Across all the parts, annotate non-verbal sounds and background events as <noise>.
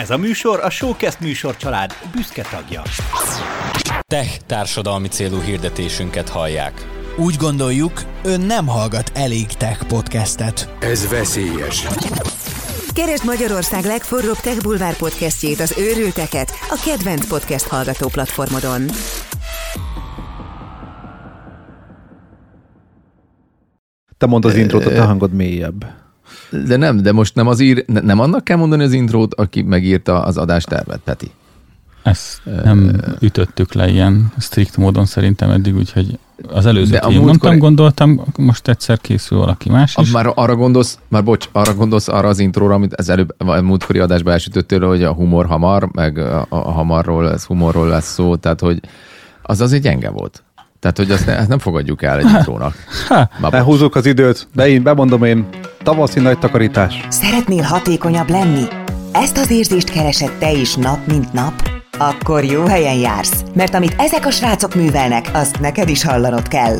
Ez a műsor a Showcast műsor család büszke tagja. Tech társadalmi célú hirdetésünket hallják. Úgy gondoljuk, ön nem hallgat elég tech podcastet. Ez veszélyes. Keresd Magyarország legforróbb Tech Bulvár podcastjét, az őrülteket, a kedvenc podcast hallgató platformodon. Te mondd az intrót, a te hangod mélyebb. De nem, de most nem az ír, ne- nem annak kell mondani az intrót, aki megírta az adástervet, Peti. Ezt nem ütöttük le ilyen strikt módon szerintem eddig, úgyhogy az a én múltkor- mondtam, gondoltam, most egyszer készül valaki más A, is. már arra gondolsz, már bocs, arra gondolsz arra az intróra, amit az előbb, vagy a múltkori adásban elsütöttél, hogy a humor hamar, meg a, a hamarról lesz, humorról lesz szó, tehát hogy az azért gyenge volt. Tehát, hogy azt, ne, nem fogadjuk el egy <laughs> intrónak. Lehúzzuk az időt, de én bemondom én, tavaszi nagy takarítás. Szeretnél hatékonyabb lenni? Ezt az érzést keresed te is nap mint nap? Akkor jó helyen jársz, mert amit ezek a srácok művelnek, azt neked is hallanod kell.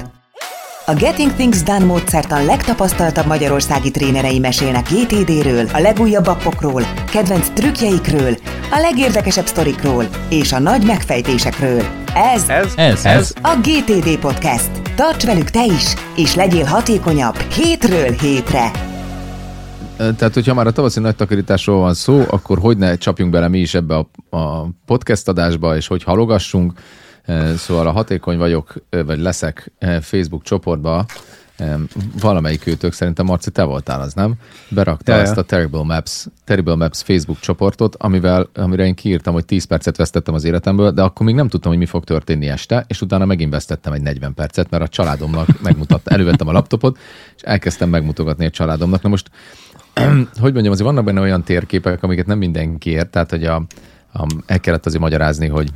A Getting Things Done módszertan legtapasztaltabb magyarországi trénerei mesélnek GTD-ről, a legújabb appokról, kedvenc trükkjeikről, a legérdekesebb sztorikról és a nagy megfejtésekről. Ez, Ez? ez, ez. a GTD Podcast. Tarts velük te is, és legyél hatékonyabb hétről hétre. Tehát, hogyha már a tavaszi nagy takarításról van szó, akkor hogy ne csapjunk bele mi is ebbe a, a podcast adásba, és hogy halogassunk. Szóval a hatékony vagyok, vagy leszek Facebook csoportba, valamelyik őtök, szerintem Marci, te voltál az, nem? Berakta Ja, ja. a Terrible Maps, Terrible Maps Facebook csoportot, amivel, amire én kiírtam, hogy 10 percet vesztettem az életemből, de akkor még nem tudtam, hogy mi fog történni este, és utána megint vesztettem egy 40 percet, mert a családomnak <laughs> megmutatta, elővettem a laptopot, és elkezdtem megmutogatni a családomnak. Na most <clears throat> hogy mondjam, azért vannak benne olyan térképek, amiket nem mindenki ért, tehát hogy a, a, el kellett azért magyarázni, hogy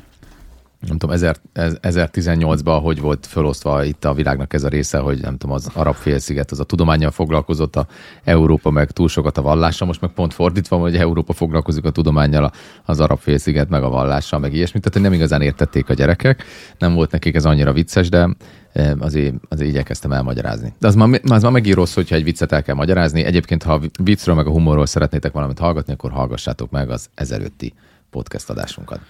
nem tudom, 1000, ez- 1018-ban hogy volt felosztva itt a világnak ez a része, hogy nem tudom, az arab félsziget az a tudományjal foglalkozott, a Európa meg túl sokat a vallással, most meg pont fordítva, hogy Európa foglalkozik a tudományjal, az arab félsziget meg a vallással, meg ilyesmit, tehát hogy nem igazán értették a gyerekek, nem volt nekik ez annyira vicces, de eh, azért, azért igyekeztem elmagyarázni. De az már, az már megint rossz, hogyha egy viccet el kell magyarázni. Egyébként, ha a viccről meg a humorról szeretnétek valamit hallgatni, akkor hallgassátok meg az ezelőtti podcast adásunkat.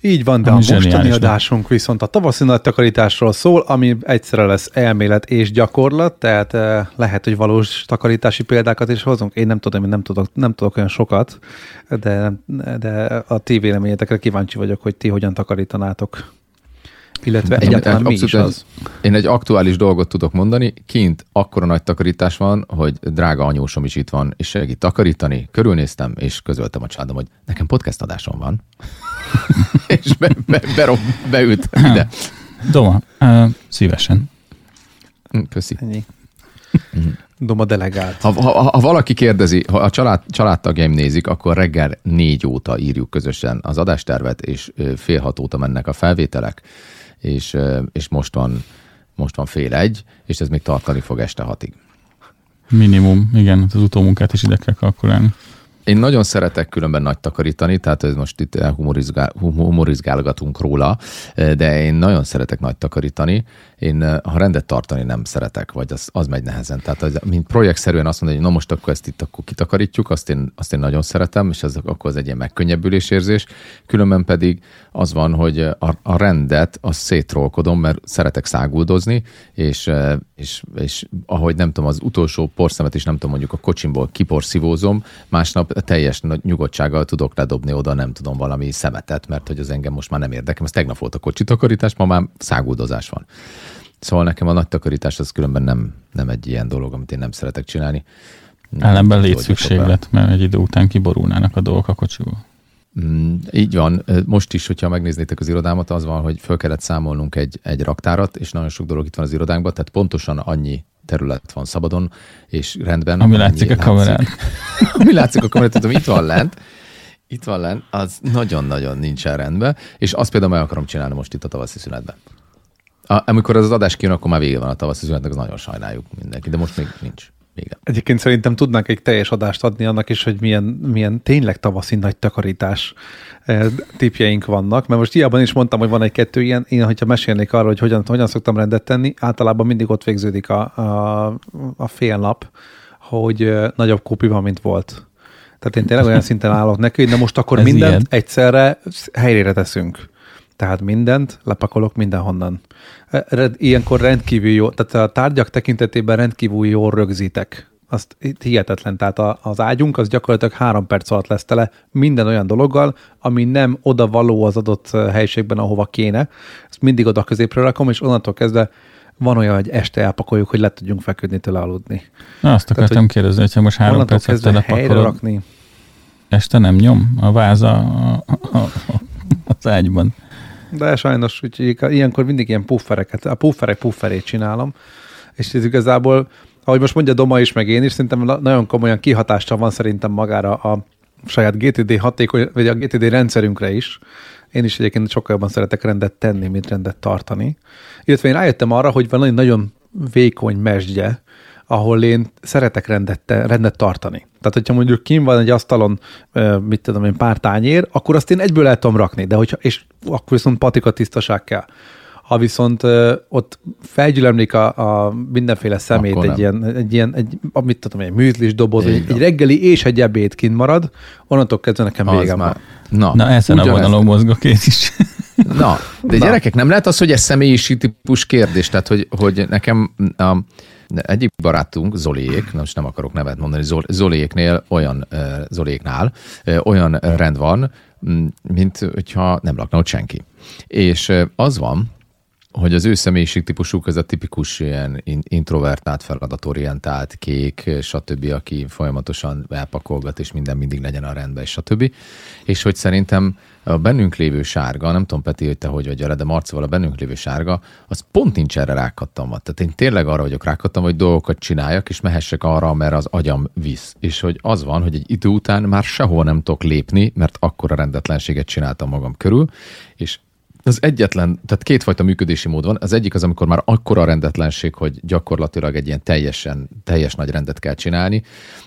Így van, de Ami a mostani zseniális, nem? adásunk viszont a tavaszi nagy takarításról szól, ami egyszerre lesz elmélet és gyakorlat, tehát eh, lehet, hogy valós takarítási példákat is hozunk. Én nem tudom, én nem tudok, nem tudok olyan sokat, de, de a ti véleményetekre kíváncsi vagyok, hogy ti hogyan takarítanátok. Illetve Én egyáltalán mi abszolút is egy- az. Én egy aktuális dolgot tudok mondani. Kint akkora nagy takarítás van, hogy drága anyósom is itt van, és segít takarítani. Körülnéztem, és közöltem a családom, hogy nekem podcast adásom van. <laughs> és be, be, be, beült ide. Doma, uh, szívesen. Hm, Köszi. Ennyi. Doma delegált. Ha, ha, ha valaki kérdezi, ha a család, családtagjaim nézik, akkor reggel négy óta írjuk közösen az adástervet, és fél hat óta mennek a felvételek, és, és most van most van fél egy, és ez még tartani fog este hatig. Minimum, igen, az utómunkát is ide kell kalkulálni. Én nagyon szeretek különben nagy takarítani, tehát ez most itt humorizgál, humorizgálgatunk róla, de én nagyon szeretek nagy takarítani. Én, ha rendet tartani nem szeretek, vagy az, az megy nehezen. Tehát az, mint projektszerűen azt mondani, hogy na most akkor ezt itt akkor kitakarítjuk, azt én, azt én nagyon szeretem, és ez akkor az egy ilyen megkönnyebbülés érzés. Különben pedig az van, hogy a, a rendet azt szétrolkodom, mert szeretek száguldozni, és, és, és ahogy nem tudom, az utolsó porszemet is nem tudom, mondjuk a kocsimból kiporszívózom, másnap teljes nyugodtsággal tudok ledobni oda, nem tudom, valami szemetet, mert hogy az engem most már nem érdekel. Ez tegnap volt a kocsi ma már száguldozás van. Szóval nekem a nagy takarítás az különben nem, nem egy ilyen dolog, amit én nem szeretek csinálni. Ellenben Hogy létszükséglet, mert egy idő után kiborulnának a dolgok a kocsiból. Mm, így van. Most is, hogyha megnéznétek az irodámat, az van, hogy föl kellett számolnunk egy, egy raktárat, és nagyon sok dolog itt van az irodánkban, tehát pontosan annyi terület van szabadon, és rendben. Ami látszik a kamerán. <laughs> Ami látszik a kamerán, tudom, itt van lent, itt van lent, az nagyon-nagyon nincsen rendben, és azt például meg akarom csinálni most itt a tavaszi szünetben. A, amikor az, az adás kijön, akkor már vége van a tavaszi szünetnek, az nagyon sajnáljuk mindenki, de most még nincs vége. Egyébként szerintem tudnánk egy teljes adást adni annak is, hogy milyen, milyen tényleg tavaszi nagy takarítás eh, tipjeink vannak, mert most hiában is mondtam, hogy van egy-kettő ilyen, én, hogyha mesélnék arról, hogy hogyan, hogyan szoktam rendet tenni, általában mindig ott végződik a, a, a fél nap, hogy eh, nagyobb kópi van, mint volt. Tehát én tényleg olyan szinten állok neki, na most akkor Ez mindent ilyen. egyszerre helyére teszünk. Tehát mindent lepakolok mindenhonnan. E, Ilyenkor rendkívül jó, tehát a tárgyak tekintetében rendkívül jól rögzítek. Azt hihetetlen, tehát az ágyunk az gyakorlatilag három perc alatt lesz tele minden olyan dologgal, ami nem oda való az adott eh, helyiségben, ahova kéne. Ezt mindig oda középre rakom, és onnantól kezdve van olyan, hogy este elpakoljuk, hogy le tudjunk feküdni tőle aludni. Na, azt Tehát, akartam kérdezni, hogyha most három percet telepakolod, rakni. este nem nyom a váza a, a, a, az ágyban. De sajnos, úgyhogy ilyenkor mindig ilyen puffereket, a pufferek pufferét csinálom, és ez igazából, ahogy most mondja Doma is, meg én is, szerintem na- nagyon komolyan kihatással van szerintem magára a saját GTD hatékony, vagy a GTD rendszerünkre is. Én is egyébként sokkal jobban szeretek rendet tenni, mint rendet tartani. Illetve én rájöttem arra, hogy van egy nagyon vékony mesdje, ahol én szeretek rendet, rendet tartani. Tehát, hogyha mondjuk kim van egy asztalon, mit tudom én, pár tányér, akkor azt én egyből el tudom rakni, de hogyha, és akkor viszont patika tisztaság kell. Ha viszont ö, ott felgyülemlik a, a mindenféle szemét, Akkor egy nem. ilyen, egy ilyen, egy, a- mit tudom, egy műtlis doboz, egy, egy reggeli és egy ebéd kint marad, onnantól kezdve nekem Az végem már. van. Na, Na, ezen a vonalon mozgok én is. Na, de Na. gyerekek, nem lehet az, hogy ez személyiség típus kérdés, tehát hogy, hogy nekem a, egyik barátunk, Zoliék, most nem akarok nevet mondani, Zol, Zoliéknél olyan, Zoliéknál olyan rend van, mint hogyha nem lakna ott senki. És az van, hogy az ő személyiségtípusuk ez a tipikus ilyen in- introvertált, feladatorientált, kék, stb., aki folyamatosan elpakolgat, és minden mindig legyen a rendben, és stb. És hogy szerintem a bennünk lévő sárga, nem tudom Peti, hogy te hogy vagy vele, de Marcival a bennünk lévő sárga, az pont nincs erre rákattamva. Tehát én tényleg arra vagyok rákattam, hogy dolgokat csináljak, és mehessek arra, mert az agyam visz. És hogy az van, hogy egy idő után már sehol nem tudok lépni, mert akkora rendetlenséget csináltam magam körül, és az egyetlen, tehát kétfajta működési mód van. Az egyik az, amikor már akkora rendetlenség, hogy gyakorlatilag egy ilyen teljesen, teljes nagy rendet kell csinálni.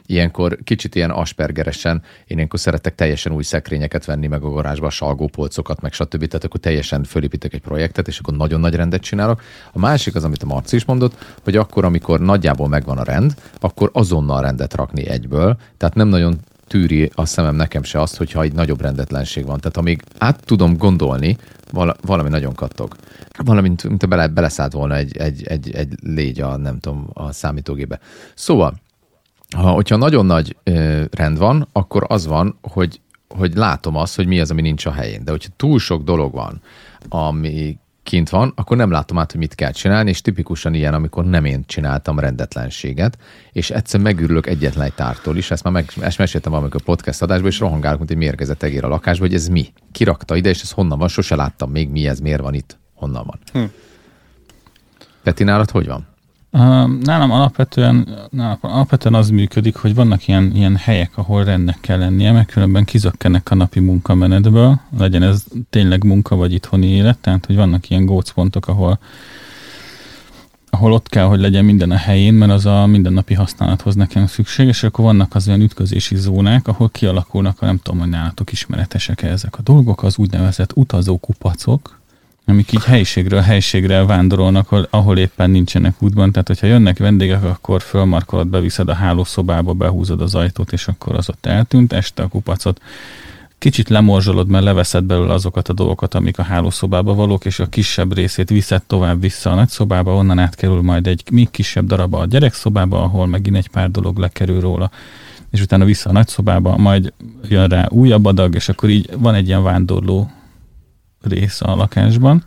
Ilyenkor kicsit ilyen aspergeresen, én ilyenkor szeretek teljesen új szekrényeket venni, meg a garázsba, salgópolcokat, meg stb. Tehát akkor teljesen fölépítek egy projektet, és akkor nagyon nagy rendet csinálok. A másik az, amit a Marci is mondott, hogy akkor, amikor nagyjából megvan a rend, akkor azonnal rendet rakni egyből. Tehát nem nagyon tűri a szemem nekem se azt, hogyha egy nagyobb rendetlenség van. Tehát amíg át tudom gondolni, vala, valami nagyon kattog. Valami, mint, mint bele, beleszállt volna egy, egy, egy, egy légy a, nem tudom, a számítógébe. Szóval, ha, hogyha nagyon nagy ö, rend van, akkor az van, hogy, hogy látom azt, hogy mi az, ami nincs a helyén. De hogyha túl sok dolog van, ami kint van, akkor nem látom át, hogy mit kell csinálni, és tipikusan ilyen, amikor nem én csináltam rendetlenséget, és egyszer megürülök egyetlen egy tártól is, ezt már meg, ezt meséltem valamikor podcast adásban, és rohangálok, mint egy mérgezett egér a lakásba, hogy ez mi? Ki rakta ide, és ez honnan van? Sose láttam még mi ez, miért van itt, honnan van. Hm. Peti, nálad hogy van? Nálam alapvetően, nálam alapvetően az működik, hogy vannak ilyen, ilyen helyek, ahol rendnek kell lennie, mert különben kizökkennek a napi munkamenetből, legyen ez tényleg munka vagy itthoni élet, tehát hogy vannak ilyen gócpontok, ahol ahol ott kell, hogy legyen minden a helyén, mert az a mindennapi használathoz nekem szükséges, és akkor vannak az olyan ütközési zónák, ahol kialakulnak, a nem tudom, hogy nálatok ismeretesek ezek a dolgok, az úgynevezett utazókupacok, amik így helyiségről helyiségre vándorolnak, ahol, éppen nincsenek útban. Tehát, hogyha jönnek vendégek, akkor fölmarkolod, beviszed a hálószobába, behúzod az ajtót, és akkor az ott eltűnt. Este a kupacot kicsit lemorzsolod, mert leveszed belőle azokat a dolgokat, amik a hálószobába valók, és a kisebb részét viszed tovább vissza a nagyszobába, onnan átkerül majd egy még kisebb darab a gyerekszobába, ahol megint egy pár dolog lekerül róla és utána vissza a nagyszobába, majd jön rá újabb adag, és akkor így van egy ilyen vándorló rész a lakásban.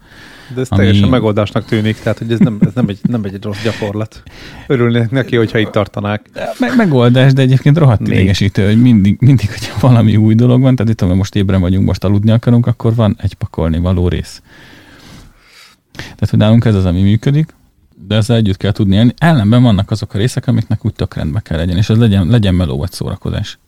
De ez Ami- teljesen megoldásnak tűnik, tehát hogy ez nem, ez nem, egy, nem egy rossz gyakorlat. Örülnék neki, hogyha itt tartanák. Me- megoldás, de egyébként rohadt idegesítő, hogy mindig, mindig, hogyha valami új dolog van, tehát itt, ha most ébren vagyunk, most aludni akarunk, akkor van egy pakolni való rész. Tehát, hogy nálunk ez az, ami működik, de ezzel együtt kell tudni élni. Ellenben vannak azok a részek, amiknek úgy tök rendben kell legyen, és ez legyen, legyen meló vagy szórakozás.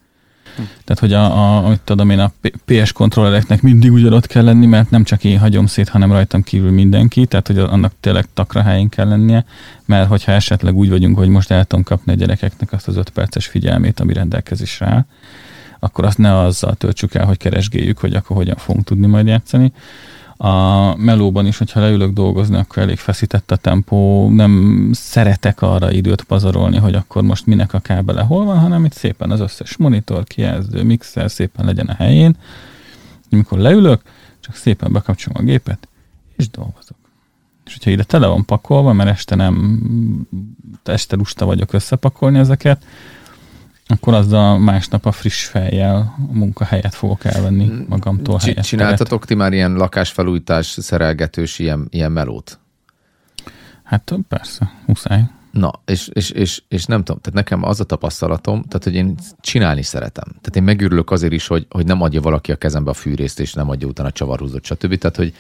Tehát, hogy a, a, amit tudom én, a PS kontrollereknek mindig ugyanott kell lenni, mert nem csak én hagyom szét, hanem rajtam kívül mindenki, tehát, hogy annak tényleg takra helyén kell lennie, mert hogyha esetleg úgy vagyunk, hogy most el tudom kapni a gyerekeknek azt az öt perces figyelmét, ami rendelkezésre áll, akkor azt ne azzal töltsük el, hogy keresgéljük, hogy akkor hogyan fogunk tudni majd játszani. A melóban is, hogyha leülök dolgozni, akkor elég feszített a tempó, nem szeretek arra időt pazarolni, hogy akkor most minek a kábele hol van, hanem itt szépen az összes monitor, kijelző, mixer szépen legyen a helyén. Amikor leülök, csak szépen bekapcsolom a gépet, és dolgozok. És hogyha ide tele van pakolva, mert este nem, este lusta vagyok összepakolni ezeket, akkor azzal másnap a friss fejjel a munkahelyet fogok elvenni magamtól Csi- Csináltatok ti már ilyen lakásfelújítás, szerelgetős ilyen, ilyen melót? Hát persze, muszáj. Na, és, és, és, és nem tudom, tehát nekem az a tapasztalatom, tehát hogy én csinálni szeretem. Tehát én megürülök azért is, hogy, hogy nem adja valaki a kezembe a fűrészt, és nem adja utána csavarhúzót, stb. Tehát, hogy,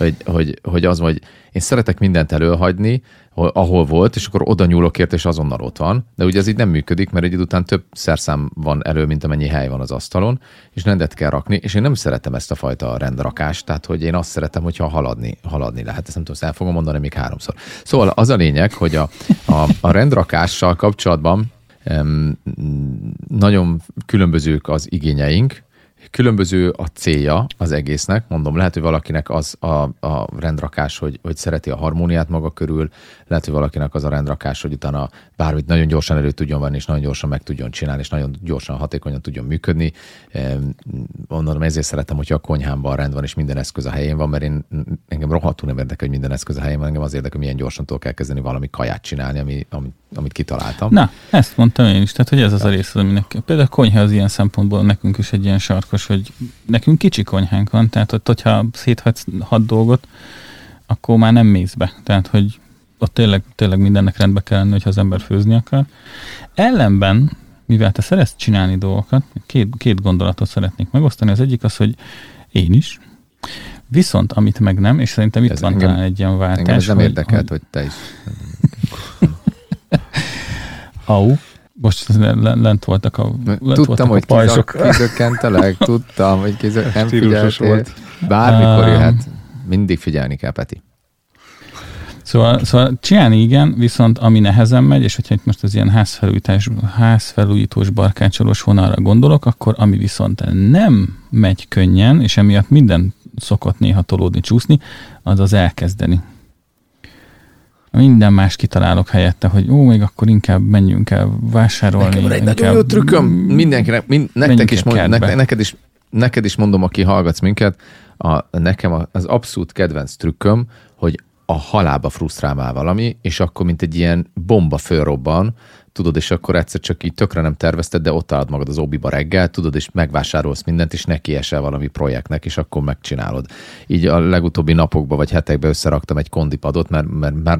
hogy, hogy, hogy az, hogy én szeretek mindent előhagyni, ahol volt, és akkor oda nyúlok ért, és azonnal ott van. De ugye ez így nem működik, mert egy idő után több szerszám van elő, mint amennyi hely van az asztalon, és rendet kell rakni, és én nem szeretem ezt a fajta rendrakást, tehát hogy én azt szeretem, hogyha haladni, haladni lehet. Ezt nem tudom, ezt el fogom mondani még háromszor. Szóval az a lényeg, hogy a, a, a rendrakással kapcsolatban em, nagyon különbözők az igényeink, különböző a célja az egésznek, mondom, lehet, hogy valakinek az a, a rendrakás, hogy, hogy szereti a harmóniát maga körül, lehet, hogy valakinek az a rendrakás, hogy utána bármit nagyon gyorsan elő tudjon venni, és nagyon gyorsan meg tudjon csinálni, és nagyon gyorsan, hatékonyan tudjon működni. Mondom, ezért szeretem, hogyha a konyhámban rend van, és minden eszköz a helyén van, mert én engem rohadtul nem érdekel, hogy minden eszköz a helyén van, engem az érdekel, hogy milyen gyorsan tudok elkezdeni valami kaját csinálni, ami, amit, amit kitaláltam. Na, ezt mondtam én is, tehát hogy ez az a rész, aminek például a konyha az ilyen szempontból nekünk is egy ilyen sarkos, hogy nekünk kicsi konyhánk van, tehát ott, hogyha széthagysz hat dolgot, akkor már nem mész be. Tehát, hogy ott tényleg, tényleg mindennek rendbe kell lenni, hogyha az ember főzni akar. Ellenben, mivel te szeretsz csinálni dolgokat, két, két gondolatot szeretnék megosztani. Az egyik az, hogy én is, Viszont, amit meg nem, és szerintem itt ez van engem, talán egy ilyen váltás. Engem ez nem hogy, érdekelt, hogy, hogy te is. Au, most lent voltak a lent Tudtam, voltak hogy a pajzsok. kizökkentelek, <laughs> tudtam, hogy kizök, nem figyeltél. Volt. Bármikor uh, jöhet. Mindig figyelni kell, Peti. Szóval, szóval csinálni igen, viszont ami nehezen megy, és hogyha itt most az ilyen házfelújítás, házfelújítós barkácsolós vonalra gondolok, akkor ami viszont nem megy könnyen, és emiatt minden szokott néha tolódni, csúszni, az az elkezdeni. Minden más kitalálok helyette, hogy ó, még akkor inkább menjünk el vásárolni. Nekem van egy nagyon jó trükköm, mindenkinek, mind, nektek is mond, ne, neked, is, neked is mondom, aki hallgatsz minket, a, nekem az abszolút kedvenc trükköm, hogy a halába frusztrál már valami, és akkor mint egy ilyen bomba fölrobban, tudod, és akkor egyszer csak így tökre nem tervezted, de ott állod magad az obiba reggel, tudod, és megvásárolsz mindent, és neki esel valami projektnek, és akkor megcsinálod. Így a legutóbbi napokban vagy hetekben összeraktam egy kondipadot, mert, mert már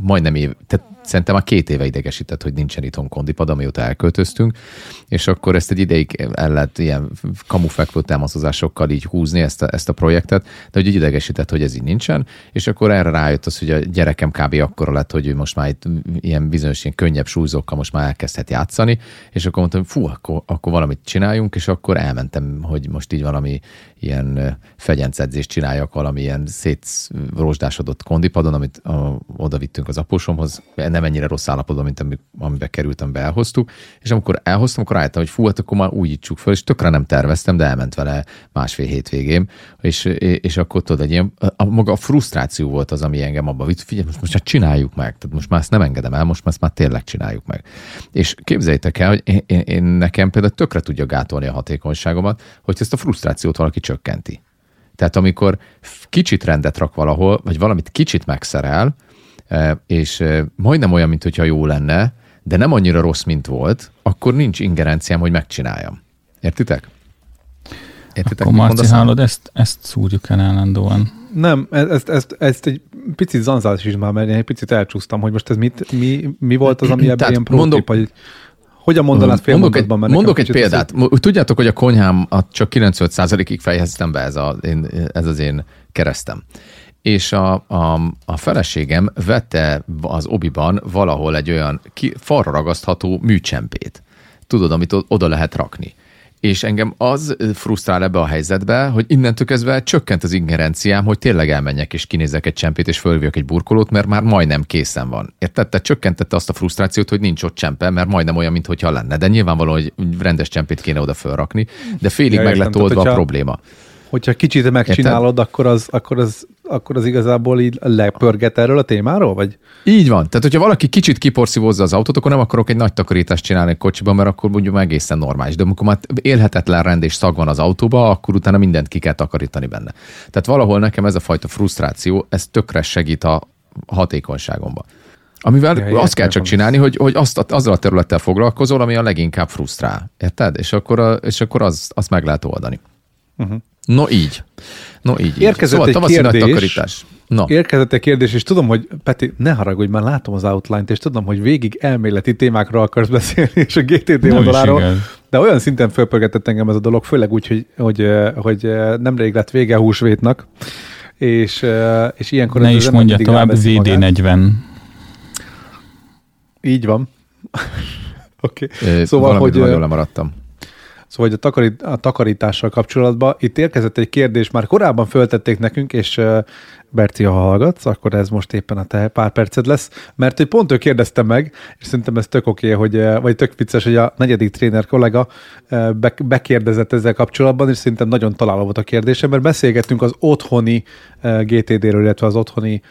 majdnem év, tehát szerintem már két éve idegesített, hogy nincsen itthon kondipad, amióta elköltöztünk, és akkor ezt egy ideig el lehet ilyen kamufekvő támaszozásokkal így húzni ezt a, ezt a projektet, de hogy idegesített, hogy ez így nincsen, és akkor erre rájött az, hogy a gyerekem kb. akkora lett, hogy ő most már itt ilyen bizonyos ilyen könnyebb súlyzókkal most már elkezdhet játszani, és akkor mondtam, fú, akkor, akkor valamit csináljunk, és akkor elmentem, hogy most így valami ilyen fegyencedzést csináljak, valami ilyen szétrosdásodott kondipadon, amit a, oda vittünk az apósomhoz, nem ennyire rossz állapotban, mint amiben kerültem, elhoztuk, és amikor elhoztam, akkor álltam, hogy fú, hát akkor már újítsuk föl, és tökre nem terveztem, de elment vele másfél hétvégém, és, és akkor tudod, egy ilyen, a, maga a frusztráció volt az, ami engem abba vitt, figyelj, most, most már csináljuk meg, tehát most már ezt nem engedem el, most már ezt már tényleg csináljuk meg. És képzeljétek el, hogy én, én, én nekem például tökre tudja gátolni a hatékonyságomat, hogy ezt a frusztrációt valaki csökkenti. Tehát amikor kicsit rendet rak valahol, vagy valamit kicsit megszerel, és majdnem olyan, mint hogyha jó lenne, de nem annyira rossz, mint volt, akkor nincs ingerenciám, hogy megcsináljam. Értitek? Értitek, akkor Marci, hallod, ezt, ezt szúrjuk el állandóan. Nem, e- ezt, ezt, ezt egy picit zanzás is már, mert én egy picit elcsúsztam, hogy most ez mit, mi, mi volt az, ami ebben ilyen mondok, vagy hogyan mondanád fél mondok egy, mondok egy példát. Az... Tudjátok, hogy a konyhám csak 95%-ig fejeztem be ez, a, én, ez az én keresztem és a, a, a feleségem vette az obiban valahol egy olyan ki, falra ragasztható műcsempét. Tudod, amit oda lehet rakni. És engem az frusztrál ebbe a helyzetbe, hogy innentől kezdve csökkent az ingerenciám, hogy tényleg elmenjek és kinézek egy csempét és fölvívok egy burkolót, mert már majdnem készen van. Érted? Tehát csökkentette azt a frusztrációt, hogy nincs ott csempe, mert majdnem olyan, mintha lenne. De nyilvánvalóan, hogy rendes csempét kéne oda fölrakni, de félig ja, meg lett oldva a probléma. Hogyha kicsit megcsinálod, akkor az, akkor, az, akkor az igazából így lepörget erről a témáról, vagy? Így van. Tehát, hogyha valaki kicsit kiporszívozza az autót, akkor nem akarok egy nagy takarítást csinálni egy kocsiban, mert akkor mondjuk egészen normális. De amikor már élhetetlen rend és szag van az autóba, akkor utána mindent ki kell takarítani benne. Tehát valahol nekem ez a fajta frusztráció, ez tökre segít a hatékonyságomba. Amivel ja, azt kell csak csinálni, hogy, hogy azt, azzal a területtel foglalkozol, ami a leginkább frusztrál. Érted? És akkor, a, és akkor az, azt meg lehet oldani. Uh-huh. No így. No így. Érkezett így. Szóval egy kérdés, nagy takarítás. Érkezett egy kérdés, és tudom, hogy Peti, ne haragudj, már látom az outline-t, és tudom, hogy végig elméleti témákról akarsz beszélni, és a GTD Nem oldaláról. De olyan szinten fölpörgetett engem ez a dolog, főleg úgy, hogy, hogy, hogy nemrég lett vége húsvétnak, és, és ilyenkor... Ne is mondja tovább, VD40. Így van. Oké. okay. Szóval, hogy... Nagyon lemaradtam. Szóval hogy a, takarít, a takarítással kapcsolatban itt érkezett egy kérdés, már korábban föltették nekünk, és Berci, ha hallgatsz, akkor ez most éppen a te pár perced lesz, mert hogy pont ő kérdezte meg, és szerintem ez tök oké, okay, hogy, vagy tök vicces, hogy a negyedik tréner kollega bekérdezett ezzel kapcsolatban, és szerintem nagyon találó volt a kérdése, mert beszélgettünk az otthoni GTD-ről, illetve az otthoni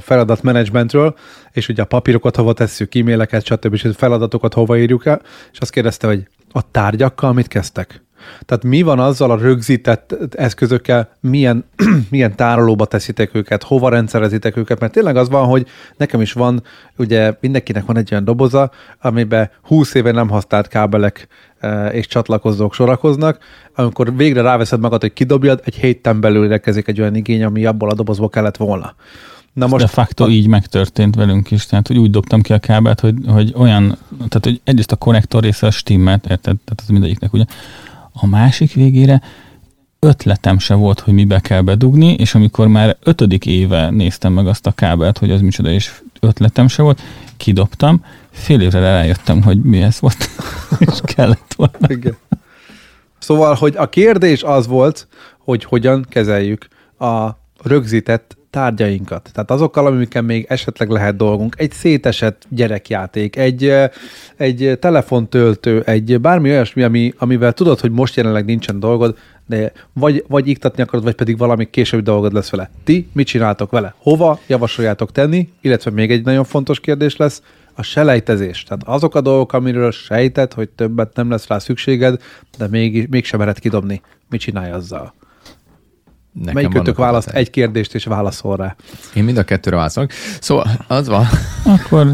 feladatmenedzsmentről, és ugye a papírokat hova tesszük, e-maileket, stb. és feladatokat hova írjuk el, és azt kérdezte, hogy a tárgyakkal mit kezdtek? Tehát mi van azzal a rögzített eszközökkel, milyen, <clears throat> milyen tárolóba teszitek őket, hova rendszerezitek őket, mert tényleg az van, hogy nekem is van, ugye mindenkinek van egy olyan doboza, amiben 20 éve nem használt kábelek e, és csatlakozók sorakoznak, amikor végre ráveszed magad, hogy kidobjad, egy héten belül érkezik egy olyan igény, ami abból a dobozból kellett volna. Na most de facto a... így megtörtént velünk is, tehát hogy úgy dobtam ki a kábelt, hogy, hogy olyan, tehát hogy egyrészt a konnektor része a stimmelt, érted? Tehát az mindegyiknek ugye. A másik végére ötletem se volt, hogy mibe kell bedugni, és amikor már ötödik éve néztem meg azt a kábelt, hogy az micsoda, és ötletem se volt, kidobtam, fél évre rájöttem, hogy mi ez volt, <laughs> és kellett volna. Igen. Szóval, hogy a kérdés az volt, hogy hogyan kezeljük a rögzített tárgyainkat. Tehát azokkal, amikkel még esetleg lehet dolgunk. Egy szétesett gyerekjáték, egy, egy telefontöltő, egy bármi olyasmi, ami, amivel tudod, hogy most jelenleg nincsen dolgod, de vagy, vagy iktatni akarod, vagy pedig valami későbbi dolgod lesz vele. Ti mit csináltok vele? Hova javasoljátok tenni? Illetve még egy nagyon fontos kérdés lesz, a selejtezés. Tehát azok a dolgok, amiről sejted, hogy többet nem lesz rá szükséged, de még, mégsem mered kidobni. Mit csinálj azzal? Nekem Melyik kötök választ egy kérdést és válaszol rá? Én mind a kettőre válaszolok. Szóval az van. Akkor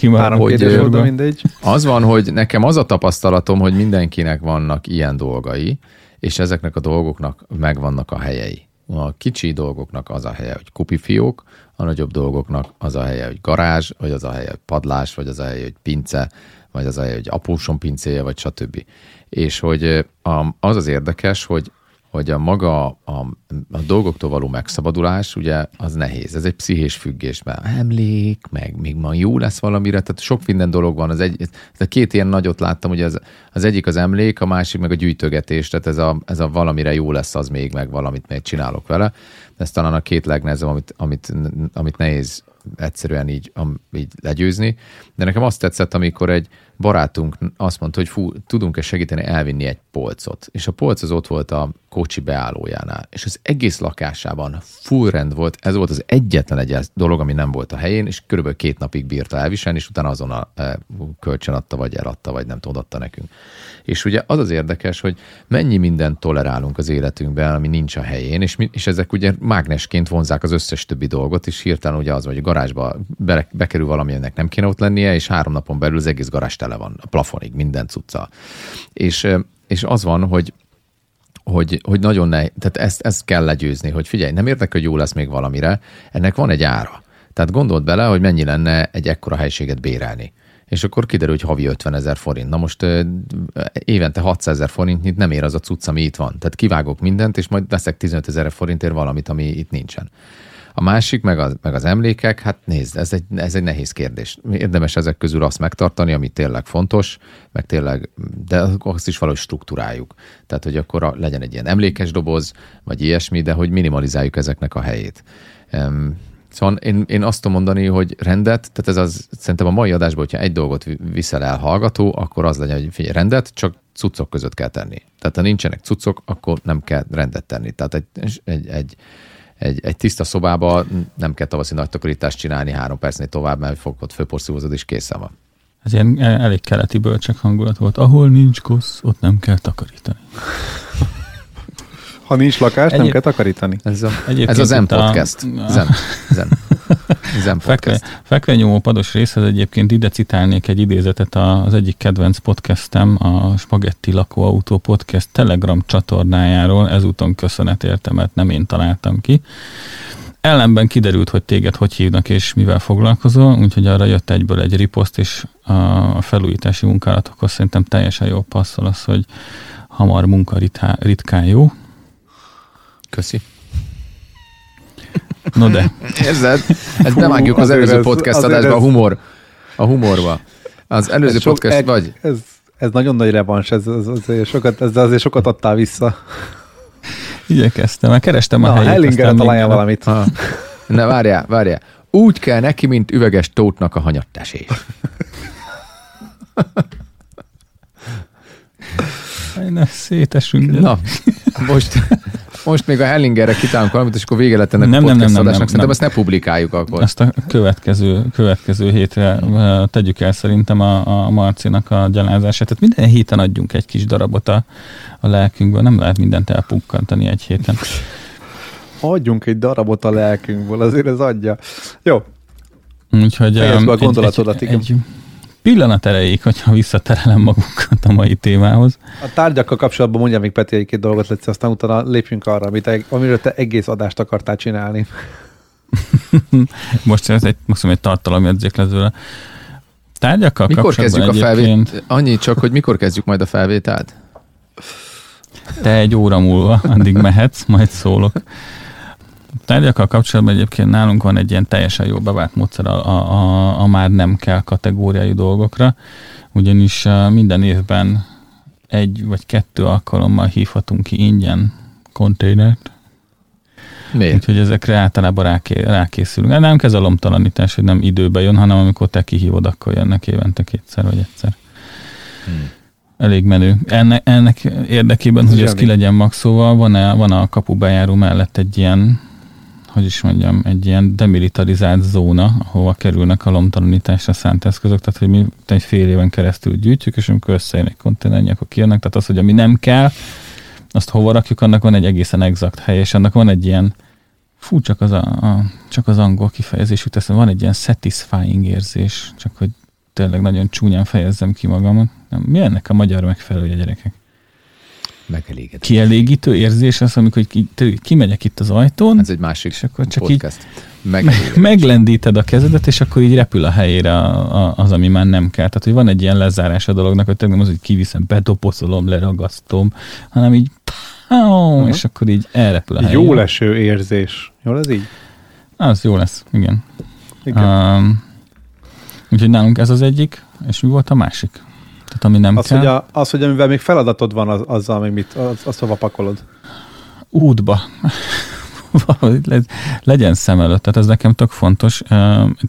én Három hogy, volt, mindegy. Az van, hogy nekem az a tapasztalatom, hogy mindenkinek vannak ilyen dolgai, és ezeknek a dolgoknak megvannak a helyei. A kicsi dolgoknak az a helye, hogy kupifiók, a nagyobb dolgoknak az a helye, hogy garázs, vagy az a helye, hogy padlás, vagy az a helye, hogy pince, vagy az a helye, hogy apósom pincéje, vagy stb. És hogy az az érdekes, hogy hogy a maga a, a dolgoktól való megszabadulás, ugye az nehéz. Ez egy pszichés függés, mert emlék, meg még ma jó lesz valamire, tehát sok minden dolog van. Az egy, ez a két ilyen nagyot láttam, hogy az, az egyik az emlék, a másik meg a gyűjtögetés, tehát ez a, ez a valamire jó lesz az még, meg valamit még csinálok vele. Ez talán a két legnehezebb, amit, amit, amit nehéz egyszerűen így, így legyőzni. De nekem azt tetszett, amikor egy barátunk azt mondta, hogy fú, tudunk-e segíteni elvinni egy polcot. És a polc az ott volt a kocsi beállójánál. És az egész lakásában full rend volt. Ez volt az egyetlen egy dolog, ami nem volt a helyén, és körülbelül két napig bírta elviselni, és utána azonnal e, kölcsön adta, vagy eladta, vagy nem tudom, adta nekünk. És ugye az az érdekes, hogy mennyi mindent tolerálunk az életünkben, ami nincs a helyén, és, mi, és ezek ugye mágnesként vonzák az összes többi dolgot, és hirtelen ugye az, hogy a garázsba be, bekerül valami, ennek nem kéne ott lennie, és három napon belül az egész garázs tele van, a plafonig, minden cucca. És, és az van, hogy hogy, hogy nagyon ne, tehát ezt, ezt kell legyőzni, hogy figyelj, nem érdekel, hogy jó lesz még valamire, ennek van egy ára. Tehát gondold bele, hogy mennyi lenne egy ekkora helységet bérelni és akkor kiderül, hogy havi 50 ezer forint. Na most évente 600 ezer forintnyit nem ér az a cucc, ami itt van. Tehát kivágok mindent, és majd veszek 15 ezer forintért valamit, ami itt nincsen. A másik, meg az, meg az emlékek, hát nézd, ez egy, ez egy nehéz kérdés. Érdemes ezek közül azt megtartani, ami tényleg fontos, meg tényleg, de azt is valahogy struktúráljuk. Tehát, hogy akkor a, legyen egy ilyen emlékes doboz, vagy ilyesmi, de hogy minimalizáljuk ezeknek a helyét. Um, Szóval én, én azt tudom mondani, hogy rendet, tehát ez az, szerintem a mai adásban, hogyha egy dolgot viszel el hallgató, akkor az legyen, hogy figyelj, rendet csak cuccok között kell tenni. Tehát ha nincsenek cuccok, akkor nem kell rendet tenni. Tehát egy, egy, egy, egy, egy tiszta szobába nem kell tavaszi nagy takarítást csinálni három percnél tovább, mert fogod főporszívózod, és készen van. Ez ilyen elég keleti bölcsek hangulat volt. Ahol nincs kosz, ott nem kell takarítani. Ha nincs lakás, Egyéb... nem kell takarítani. Ez, a, ez az Zen podcast. A... Zen. Zen. Fekve, nyomó pados részhez egyébként ide citálnék egy idézetet az egyik kedvenc podcastem, a Spagetti Lakóautó Podcast Telegram csatornájáról. Ezúton köszönet értem, mert nem én találtam ki. Ellenben kiderült, hogy téged hogy hívnak és mivel foglalkozol, úgyhogy arra jött egyből egy riposzt, és a felújítási munkálatokhoz szerintem teljesen jó passzol az, hogy hamar munka ritkán jó. Köszi. No de. Érzed? Ezt nem vágjuk az előző ez, podcast adásba, a humor. A humorba. Az előző ez podcast sok, vagy? Ez, ez nagyon nagy revans, ez, ez, azért sokat, ez azért sokat adtál vissza. Igyekeztem, mert kerestem a Na, helyét. Hellingerre találjál valamit. Ha. Na várjál, várjál. Úgy kell neki, mint üveges tótnak a hanyattesés. Ne szétesünk. Na, most, most még a Hellingerre kitálunk valamit, és akkor vége lett ennek nem, a podcast nem, nem, nem, nem, Szerintem nem. ezt ne publikáljuk akkor. Ezt a következő, következő hétre tegyük el szerintem a, a Marcinak a gyalázását. Tehát minden héten adjunk egy kis darabot a, a lelkünkből. Nem lehet mindent elpukkantani egy héten. Adjunk egy darabot a lelkünkből, azért ez adja. Jó. Úgyhogy Fejezd be a gondolatodat, egy, igen. Egy, pillanat erejéig, hogyha visszaterelem magunkat a mai témához. A tárgyakkal kapcsolatban mondja még Peti egy-két dolgot, Leci, aztán utána lépjünk arra, amit, amiről te egész adást akartál csinálni. <laughs> most ez egy, most egy tartalomjegyzék lesz vele. Tárgyakkal mikor kezdjük a felvételt? Annyi csak, hogy mikor kezdjük majd a felvételt? Te egy óra múlva, addig mehetsz, majd szólok tárgyakkal kapcsolatban egyébként nálunk van egy ilyen teljesen jó bevált módszer a, a, a már nem kell kategóriai dolgokra, ugyanis minden évben egy vagy kettő alkalommal hívhatunk ki ingyen konténert. Miért? Úgyhogy ezekre általában ráké, rákészülünk. Nem lomtalanítás, hogy nem időbe jön, hanem amikor te kihívod, akkor jönnek évente kétszer vagy egyszer. Hmm. Elég menő. Ennek, ennek érdekében, ez hogy ez ki legyen maxolva, van, -e, van a kapubejáró mellett egy ilyen hogy is mondjam, egy ilyen demilitarizált zóna, ahova kerülnek a lomtalanításra szánt eszközök, tehát hogy mi egy fél éven keresztül gyűjtjük, és amikor összejön egy konténernyi, akkor kijönnek, tehát az, hogy ami nem kell, azt hova rakjuk, annak van egy egészen exakt hely, és annak van egy ilyen, fú, csak az, a, a, csak az angol kifejezés jut van egy ilyen satisfying érzés, csak hogy tényleg nagyon csúnyán fejezzem ki magamat. Mi ennek a magyar megfelelője, gyerekek? Megelégedett. Kielégítő érzés az, amikor ki, kimegyek itt az ajtón. Ez egy másik és akkor csak podcast. Így meglendíted a kezedet, és akkor így repül a helyére a, a, az, ami már nem kell. Tehát, hogy van egy ilyen lezárás a dolognak, hogy nem az, hogy kiviszem, bedopozolom, leragasztom, hanem így uh-huh. és akkor így elrepül a helyére. Jó leső érzés. Jó ez így? Az jó lesz, igen. igen. Um, úgyhogy nálunk ez az egyik, és mi volt a másik? Tehát ami nem az, kell. Hogy a, az, hogy amivel még feladatod van, az, azzal még mit, az, az hova pakolod? Útba. <laughs> legyen szem előtt, tehát ez nekem tök fontos.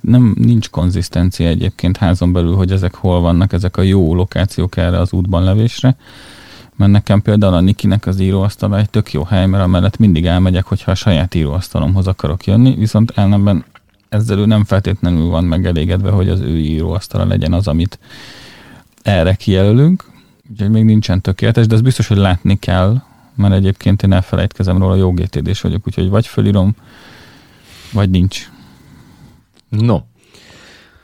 Nem, nincs konzisztencia egyébként házon belül, hogy ezek hol vannak, ezek a jó lokációk erre az útban levésre. Mert nekem például a Nikinek az íróasztala egy tök jó hely, mert amellett mindig elmegyek, hogyha a saját íróasztalomhoz akarok jönni, viszont ellenben ezzel ő nem feltétlenül van megelégedve, hogy az ő íróasztala legyen az, amit erre kijelölünk, úgyhogy még nincsen tökéletes, de ez biztos, hogy látni kell, mert egyébként én elfelejtkezem róla, jó gtd vagyok, úgyhogy vagy fölírom, vagy nincs. No.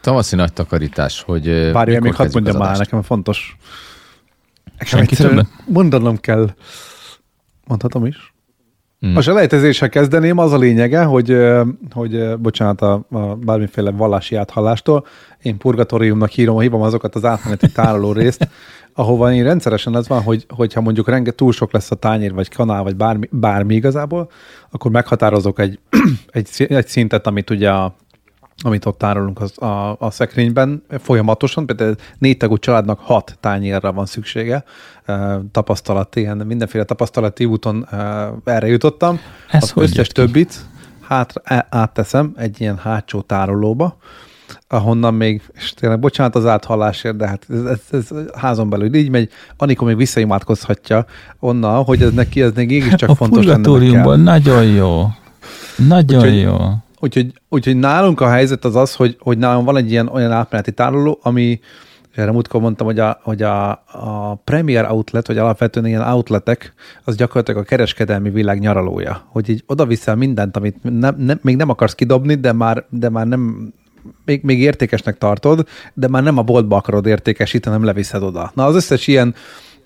Tavaszi nagy takarítás, hogy Várj, még hadd mondjam már, nekem fontos. Nekem többet? mondanom kell. Mondhatom is? Hmm. A selejtezéssel kezdeném, az a lényege, hogy, hogy bocsánat a, a bármiféle vallási áthallástól, én purgatóriumnak hírom, hívom azokat az átmeneti tároló részt, ahova én rendszeresen az van, hogy, hogyha mondjuk renge, túl sok lesz a tányér, vagy kanál, vagy bármi, bármi igazából, akkor meghatározok egy, <clears throat> egy, egy szintet, amit ugye a, amit ott tárolunk az, a, a szekrényben. Folyamatosan, például négy tagú családnak hat tányérra van szüksége, tapasztalati, mindenféle tapasztalati úton erre jutottam. Ez az összes többit, hátra, átteszem egy ilyen hátsó tárolóba, ahonnan még, és tényleg bocsánat az áthallásért, de hát ez, ez, ez házon belül így megy, Anikó még visszaimádkozhatja onnan, hogy ez neki ez <laughs> mégiscsak a fontos purgatóriumban nagyon jó. Nagyon Úgyhogy- jó. Úgyhogy, úgyhogy nálunk a helyzet az az, hogy, hogy nálunk van egy ilyen olyan átmeneti tároló, ami és erre múltkor mondtam, hogy a, hogy a, a Premier Outlet, vagy alapvetően ilyen outletek, az gyakorlatilag a kereskedelmi világ nyaralója. Hogy így oda viszel mindent, amit nem, nem, még nem akarsz kidobni, de már, de már nem, még, még értékesnek tartod, de már nem a boltba akarod értékesíteni, hanem leviszed oda. Na az összes ilyen,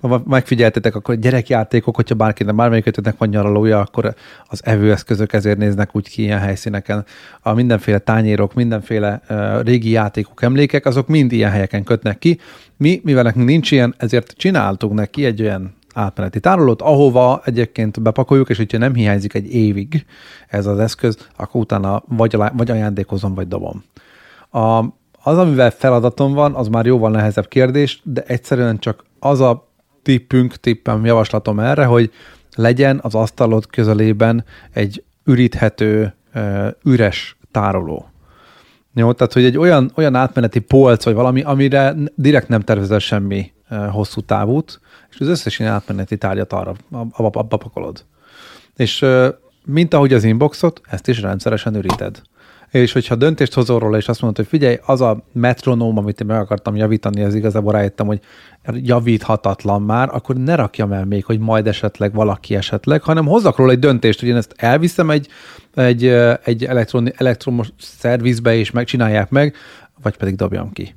ha megfigyeltetek, akkor gyerekjátékok, hogyha bárkinek, bármelyikötöknek van nyaralója, akkor az evőeszközök ezért néznek úgy ki ilyen helyszíneken. A mindenféle tányérok, mindenféle uh, régi játékok, emlékek, azok mind ilyen helyeken kötnek ki. Mi, mivel nekünk nincs ilyen, ezért csináltunk neki egy olyan átmeneti tárolót, ahova egyébként bepakoljuk, és hogyha nem hiányzik egy évig ez az eszköz, akkor utána vagy, vagy ajándékozom, vagy dobom. A, az, amivel feladatom van, az már jóval nehezebb kérdés, de egyszerűen csak az a tippünk, tippem, javaslatom erre, hogy legyen az asztalod közelében egy üríthető, üres tároló. Jó, tehát, hogy egy olyan, olyan átmeneti polc, vagy valami, amire direkt nem tervezel semmi hosszú távút, és az összes ilyen átmeneti tárgyat arra abba, abba pakolod. És mint ahogy az inboxot, ezt is rendszeresen üríted. És hogyha döntést hozol róla, és azt mondod, hogy figyelj, az a metronóm, amit én meg akartam javítani, az igazából rájöttem, hogy javíthatatlan már, akkor ne rakjam el még, hogy majd esetleg valaki esetleg, hanem hozzak róla egy döntést, hogy én ezt elviszem egy, egy, egy elektron, elektromos szervizbe, és megcsinálják meg, vagy pedig dobjam ki.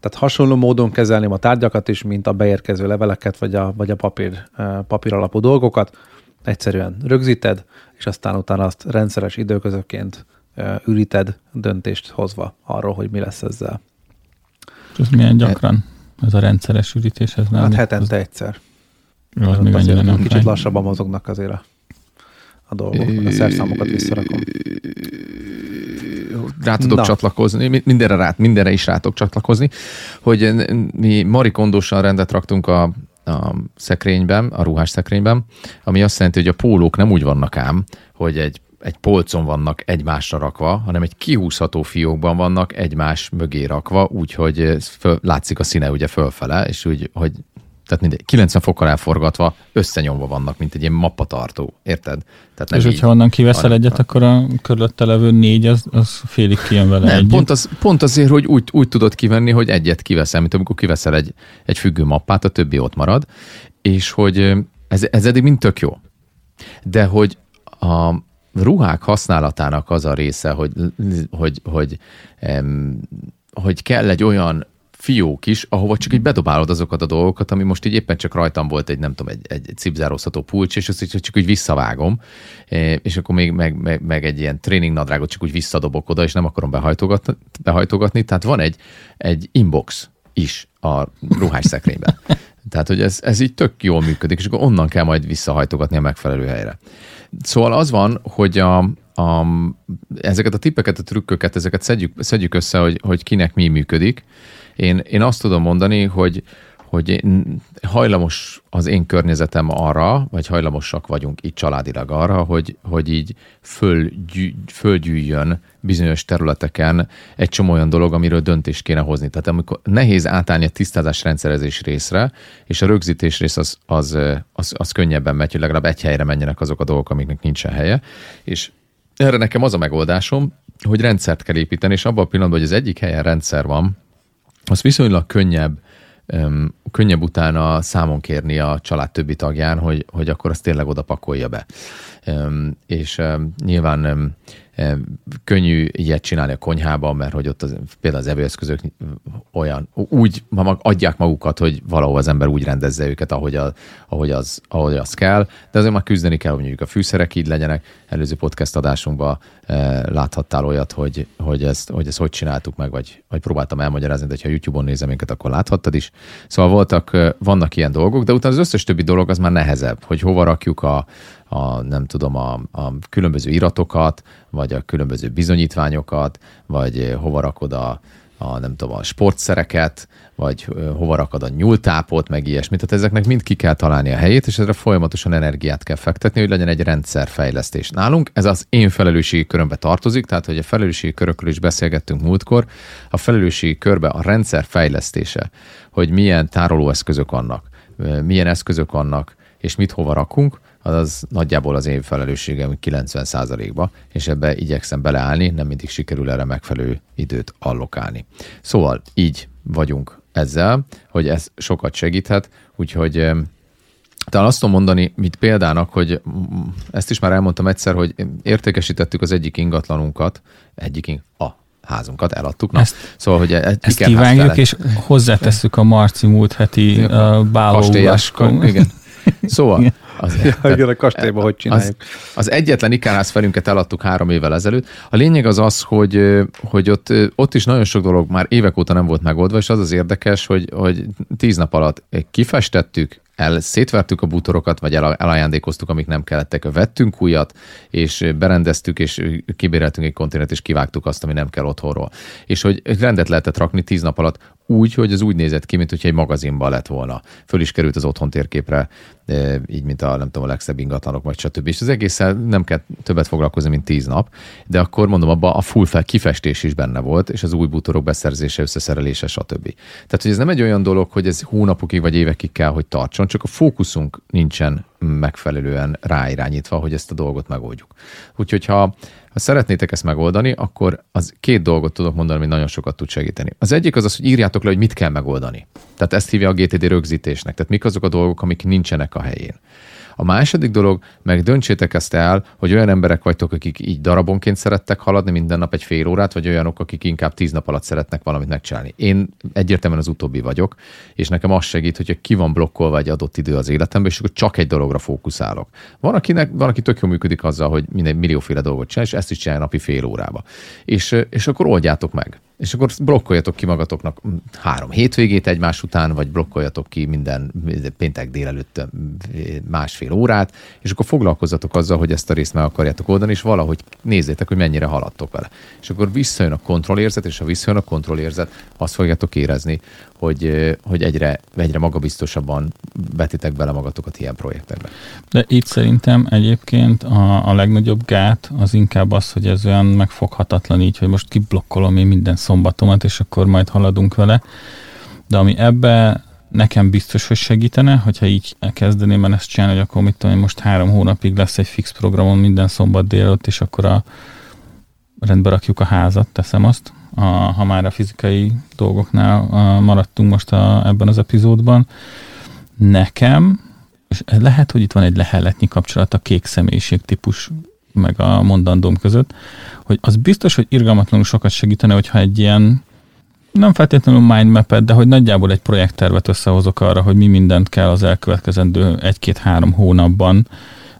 Tehát hasonló módon kezelném a tárgyakat is, mint a beérkező leveleket, vagy a, vagy a papír, papír alapú dolgokat. Egyszerűen rögzíted, és aztán utána azt rendszeres időközökként üríted döntést hozva arról, hogy mi lesz ezzel. Ez milyen gyakran? Ez a rendszeres ürítés? Ez nem Hát hetente egyszer. Jó, az még annyira nem Kicsit fáj. lassabban mozognak azért a, a dolgok, a szerszámokat visszarakom. Rá tudok Na. Csatlakozni, mi- mindenre, rá, mindenre is rá tudok csatlakozni, hogy mi marikondósan rendet raktunk a, a szekrényben, a ruhás szekrényben, ami azt jelenti, hogy a pólók nem úgy vannak ám, hogy egy egy polcon vannak egymásra rakva, hanem egy kihúzható fiókban vannak egymás mögé rakva, úgyhogy látszik a színe ugye fölfele, és úgy, hogy tehát mindegy, 90 fokkal elforgatva, összenyomva vannak, mint egy ilyen mappatartó, érted? Tehát És így, hogyha onnan kiveszel hanem- egyet, akkor a körülötte levő négy, az, az félig kijön vele Nem, együtt. pont, az, pont azért, hogy úgy, úgy tudod kivenni, hogy egyet kiveszel, mint amikor kiveszel egy, egy függő mappát, a többi ott marad, és hogy ez, ez eddig mind tök jó. De hogy a ruhák használatának az a része, hogy, hogy, hogy, em, hogy kell egy olyan fiók is, ahova csak így bedobálod azokat a dolgokat, ami most így éppen csak rajtam volt egy, nem tudom, egy, egy cipzározható pulcs, és azt csak úgy visszavágom, eh, és akkor még meg, meg, meg egy ilyen tréningnadrágot csak úgy visszadobok oda, és nem akarom behajtogatni, behajtogatni. tehát van egy, egy inbox is a ruhás szekrényben. Tehát, hogy ez, ez így tök jól működik, és akkor onnan kell majd visszahajtogatni a megfelelő helyre. Szóval az van, hogy a, a, ezeket a tippeket, a trükköket, ezeket szedjük, szedjük össze, hogy, hogy kinek mi működik. Én, én azt tudom mondani, hogy, hogy hajlamos az én környezetem arra, vagy hajlamosak vagyunk itt családilag arra, hogy, hogy így fölgyű, fölgyűjjön bizonyos területeken egy csomó olyan dolog, amiről döntést kéne hozni. Tehát amikor nehéz átállni a tisztázás rendszerezés részre, és a rögzítés rész az, az, az, az könnyebben megy, hogy legalább egy helyre menjenek azok a dolgok, amiknek nincsen helye. És erre nekem az a megoldásom, hogy rendszert kell építeni, és abban a pillanatban, hogy az egyik helyen rendszer van, az viszonylag könnyebb, öm, könnyebb utána számon kérni a család többi tagján, hogy, hogy akkor azt tényleg oda pakolja be. Öm, és öm, nyilván öm, könnyű ilyet csinálni a konyhában, mert hogy ott az, például az evőeszközök olyan, úgy adják magukat, hogy valahol az ember úgy rendezze őket, ahogy, a, ahogy, az, ahogy az kell, de azért már küzdeni kell, hogy mondjuk a fűszerek így legyenek. Előző podcast adásunkban láthattál olyat, hogy, hogy, ezt, hogy ezt hogy csináltuk meg, vagy, vagy próbáltam elmagyarázni, de ha YouTube-on nézem minket, akkor láthattad is. Szóval voltak, vannak ilyen dolgok, de utána az összes többi dolog az már nehezebb, hogy hova rakjuk a, a nem tudom, a, a különböző iratokat, vagy a különböző bizonyítványokat, vagy eh, hova rakod a, a nem tudom, a sportszereket, vagy hova rakad a nyúltápot, meg ilyesmit. Tehát ezeknek mind ki kell találni a helyét, és ezre folyamatosan energiát kell fektetni, hogy legyen egy rendszerfejlesztés. Nálunk ez az én felelősségi körömbe tartozik, tehát hogy a felelősségi körökről is beszélgettünk múltkor, a felelősségi körbe a rendszer fejlesztése, hogy milyen tárolóeszközök vannak, milyen eszközök vannak, és mit hova rakunk, az, nagyjából az én felelősségem 90%-ba, és ebbe igyekszem beleállni, nem mindig sikerül erre megfelelő időt allokálni. Szóval így vagyunk ezzel, hogy ez sokat segíthet, úgyhogy talán azt tudom mondani, mint példának, hogy ezt is már elmondtam egyszer, hogy értékesítettük az egyik ingatlanunkat, egyik ing- a házunkat eladtuk. Na, ezt, szóval, hogy e- ezt kivágjuk, és hozzátesszük a Marci múlt heti bálóulas. Igen. <laughs> Szóval az, ja, igen, a kastélyban hogy csináljuk. Az, az egyetlen ikárház felünket eladtuk három évvel ezelőtt. A lényeg az az, hogy, hogy ott, ott is nagyon sok dolog már évek óta nem volt megoldva, és az az érdekes, hogy, hogy tíz nap alatt kifestettük, el, szétvertük a bútorokat, vagy el, elajándékoztuk, amik nem kellettek, vettünk újat, és berendeztük, és kibéreltünk egy konténert, és kivágtuk azt, ami nem kell otthonról. És hogy rendet lehetett rakni tíz nap alatt úgy, hogy az úgy nézett ki, mint hogyha egy magazinban lett volna. Föl is került az otthon térképre, így, mint a, nem tudom, a legszebb ingatlanok, vagy stb. És az egészen nem kell többet foglalkozni, mint tíz nap, de akkor mondom, abban a full fel kifestés is benne volt, és az új bútorok beszerzése, összeszerelése, stb. Tehát, hogy ez nem egy olyan dolog, hogy ez hónapokig vagy évekig kell, hogy tartson, csak a fókuszunk nincsen megfelelően ráirányítva, hogy ezt a dolgot megoldjuk. Úgyhogy ha ha szeretnétek ezt megoldani, akkor az két dolgot tudok mondani, ami nagyon sokat tud segíteni. Az egyik az az, hogy írjátok le, hogy mit kell megoldani. Tehát ezt hívja a GTD rögzítésnek. Tehát mik azok a dolgok, amik nincsenek a helyén. A második dolog, meg döntsétek ezt el, hogy olyan emberek vagytok, akik így darabonként szerettek haladni minden nap egy fél órát, vagy olyanok, akik inkább tíz nap alatt szeretnek valamit megcsinálni. Én egyértelműen az utóbbi vagyok, és nekem az segít, hogyha ki van blokkolva egy adott idő az életemben, és akkor csak egy dologra fókuszálok. Van, akinek, van aki tök jól működik azzal, hogy minden millióféle dolgot csinál, és ezt is csinál napi fél órába. És, és akkor oldjátok meg és akkor blokkoljatok ki magatoknak három hétvégét egymás után, vagy blokkoljatok ki minden péntek délelőtt másfél órát, és akkor foglalkozzatok azzal, hogy ezt a részt meg akarjátok oldani, és valahogy nézzétek, hogy mennyire haladtok vele. És akkor visszajön a kontrollérzet, és ha visszajön a kontrollérzet, azt fogjátok érezni, hogy, hogy egyre, egyre magabiztosabban betitek bele magatokat ilyen projektekbe. De itt szerintem egyébként a, a legnagyobb gát az inkább az, hogy ez olyan megfoghatatlan így, hogy most kiblokkolom én minden szombatomat, és akkor majd haladunk vele. De ami ebbe nekem biztos, hogy segítene, hogyha így kezdeném el ezt csinálni, hogy akkor mit tudom, most három hónapig lesz egy fix programon minden szombat délután, és akkor a rendbe rakjuk a házat, teszem azt, a, ha már a fizikai dolgoknál a, maradtunk most a, ebben az epizódban. Nekem, és lehet, hogy itt van egy leheletnyi kapcsolat a kék személyiség típus meg a mondandóm között, hogy az biztos, hogy irgalmatlanul sokat segítene, hogyha egy ilyen nem feltétlenül mindmap de hogy nagyjából egy projekttervet összehozok arra, hogy mi mindent kell az elkövetkezendő egy-két-három hónapban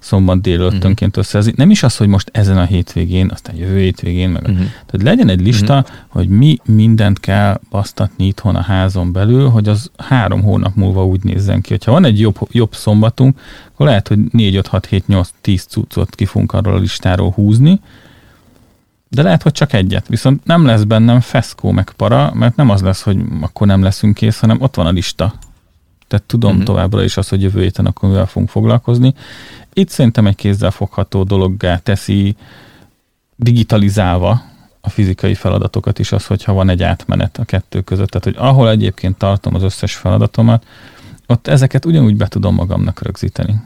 szombat délőttönként uh-huh. összezni. Nem is az, hogy most ezen a hétvégén, aztán jövő hétvégén, meg uh-huh. tehát legyen egy lista, uh-huh. hogy mi mindent kell basztatni itthon a házon belül, hogy az három hónap múlva úgy nézzen ki. Hogyha van egy jobb, jobb szombatunk, akkor lehet, hogy 4, 5, 6, 7, 8, 10 cuccot ki fogunk arról a listáról húzni, de lehet, hogy csak egyet. Viszont nem lesz bennem feszkó meg para, mert nem az lesz, hogy akkor nem leszünk kész, hanem ott van a lista. Tehát tudom uh-huh. továbbra is azt, hogy jövő héten akkor mivel fogunk foglalkozni. Itt szerintem egy kézzelfogható dologgá teszi digitalizálva a fizikai feladatokat is az, hogyha van egy átmenet a kettő között. Tehát, hogy ahol egyébként tartom az összes feladatomat, ott ezeket ugyanúgy be tudom magamnak rögzíteni.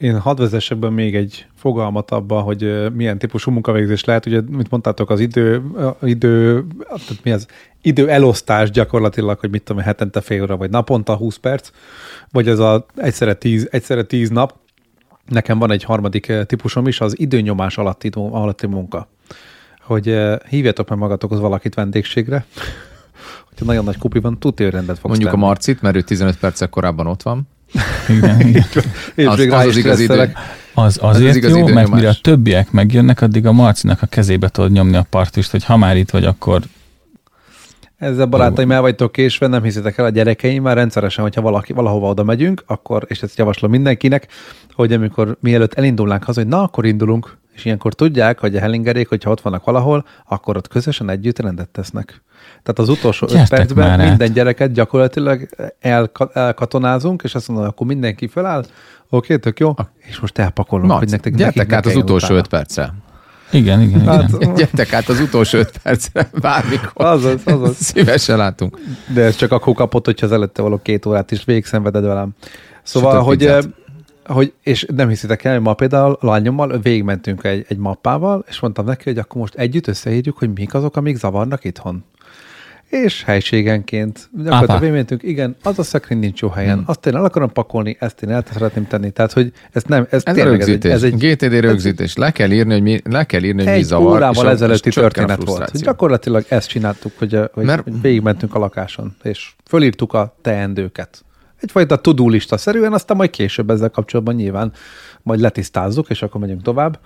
Én hadd vezessek be még egy fogalmat abba, hogy milyen típusú munkavégzés lehet. Ugye, mint mondtátok, az idő, idő, tehát mi az idő elosztás gyakorlatilag, hogy mit tudom, hetente fél óra, vagy naponta 20 perc, vagy az a egyszerre 10, egyszerre 10 nap. Nekem van egy harmadik típusom is, az időnyomás alatti, alatti munka. Hogy hívjatok meg magatokhoz valakit vendégségre, <laughs> hogyha nagyon nagy kupi van, tudja, hogy rendet fogsz Mondjuk tenni. a Marcit, mert ő 15 perccel korábban ott van. Igen, <laughs> igen. És az, még az, az igazi idő. Az azért az jó, mert mire a többiek megjönnek, addig a Marcinak a kezébe tudod nyomni a partist, hogy ha már itt vagy, akkor ezzel barátaim el vagytok késve, nem hiszitek el a gyerekeim, már rendszeresen, hogyha valaki, valahova oda megyünk, akkor, és ezt javaslom mindenkinek, hogy amikor mielőtt elindulnánk haza, hogy na, akkor indulunk, és És ilyenkor tudják, hogy a hellingerék, hogyha ott vannak valahol, akkor ott közösen együtt rendet tesznek. Tehát az utolsó öt percben át. minden gyereket gyakorlatilag elka- elkatonázunk, és azt mondom, akkor mindenki feláll, oké, tök jó, és most elpakolunk, hogy Mac, nektek gyertek át az utolsó utána. öt percre. Igen, igen, igen. Hát, <laughs> Gyertek át az utolsó öt percre, <laughs> bármikor. azaz, azaz. Szívesen látunk. De ez csak akkor kapott, hogyha az előtte való két órát is végigszenveded velem. Szóval, Sütött hogy, pizzát. eh, hogy, és nem hiszitek el, hogy ma például lányommal végigmentünk egy, egy mappával, és mondtam neki, hogy akkor most együtt összeírjuk, hogy mik azok, amik zavarnak itthon. És helységenként, gyakorlatilag végigmentünk, igen, az a szekrény nincs jó helyen, hmm. azt én el akarom pakolni, ezt én el szeretném tenni. Tehát, hogy ez nem, ez, Ez tényleg rögzítés. ez egy, ez egy GTD rögzítés. Le kell írni, hogy mi, le kell írni, hogy mi zavar. órával ezelőtti történet volt. Gyakorlatilag ezt csináltuk, hogy, hogy, Mert- végigmentünk a lakáson, és fölírtuk a teendőket. Egyfajta to lista szerűen, aztán majd később ezzel kapcsolatban nyilván majd letisztázzuk, és akkor megyünk tovább.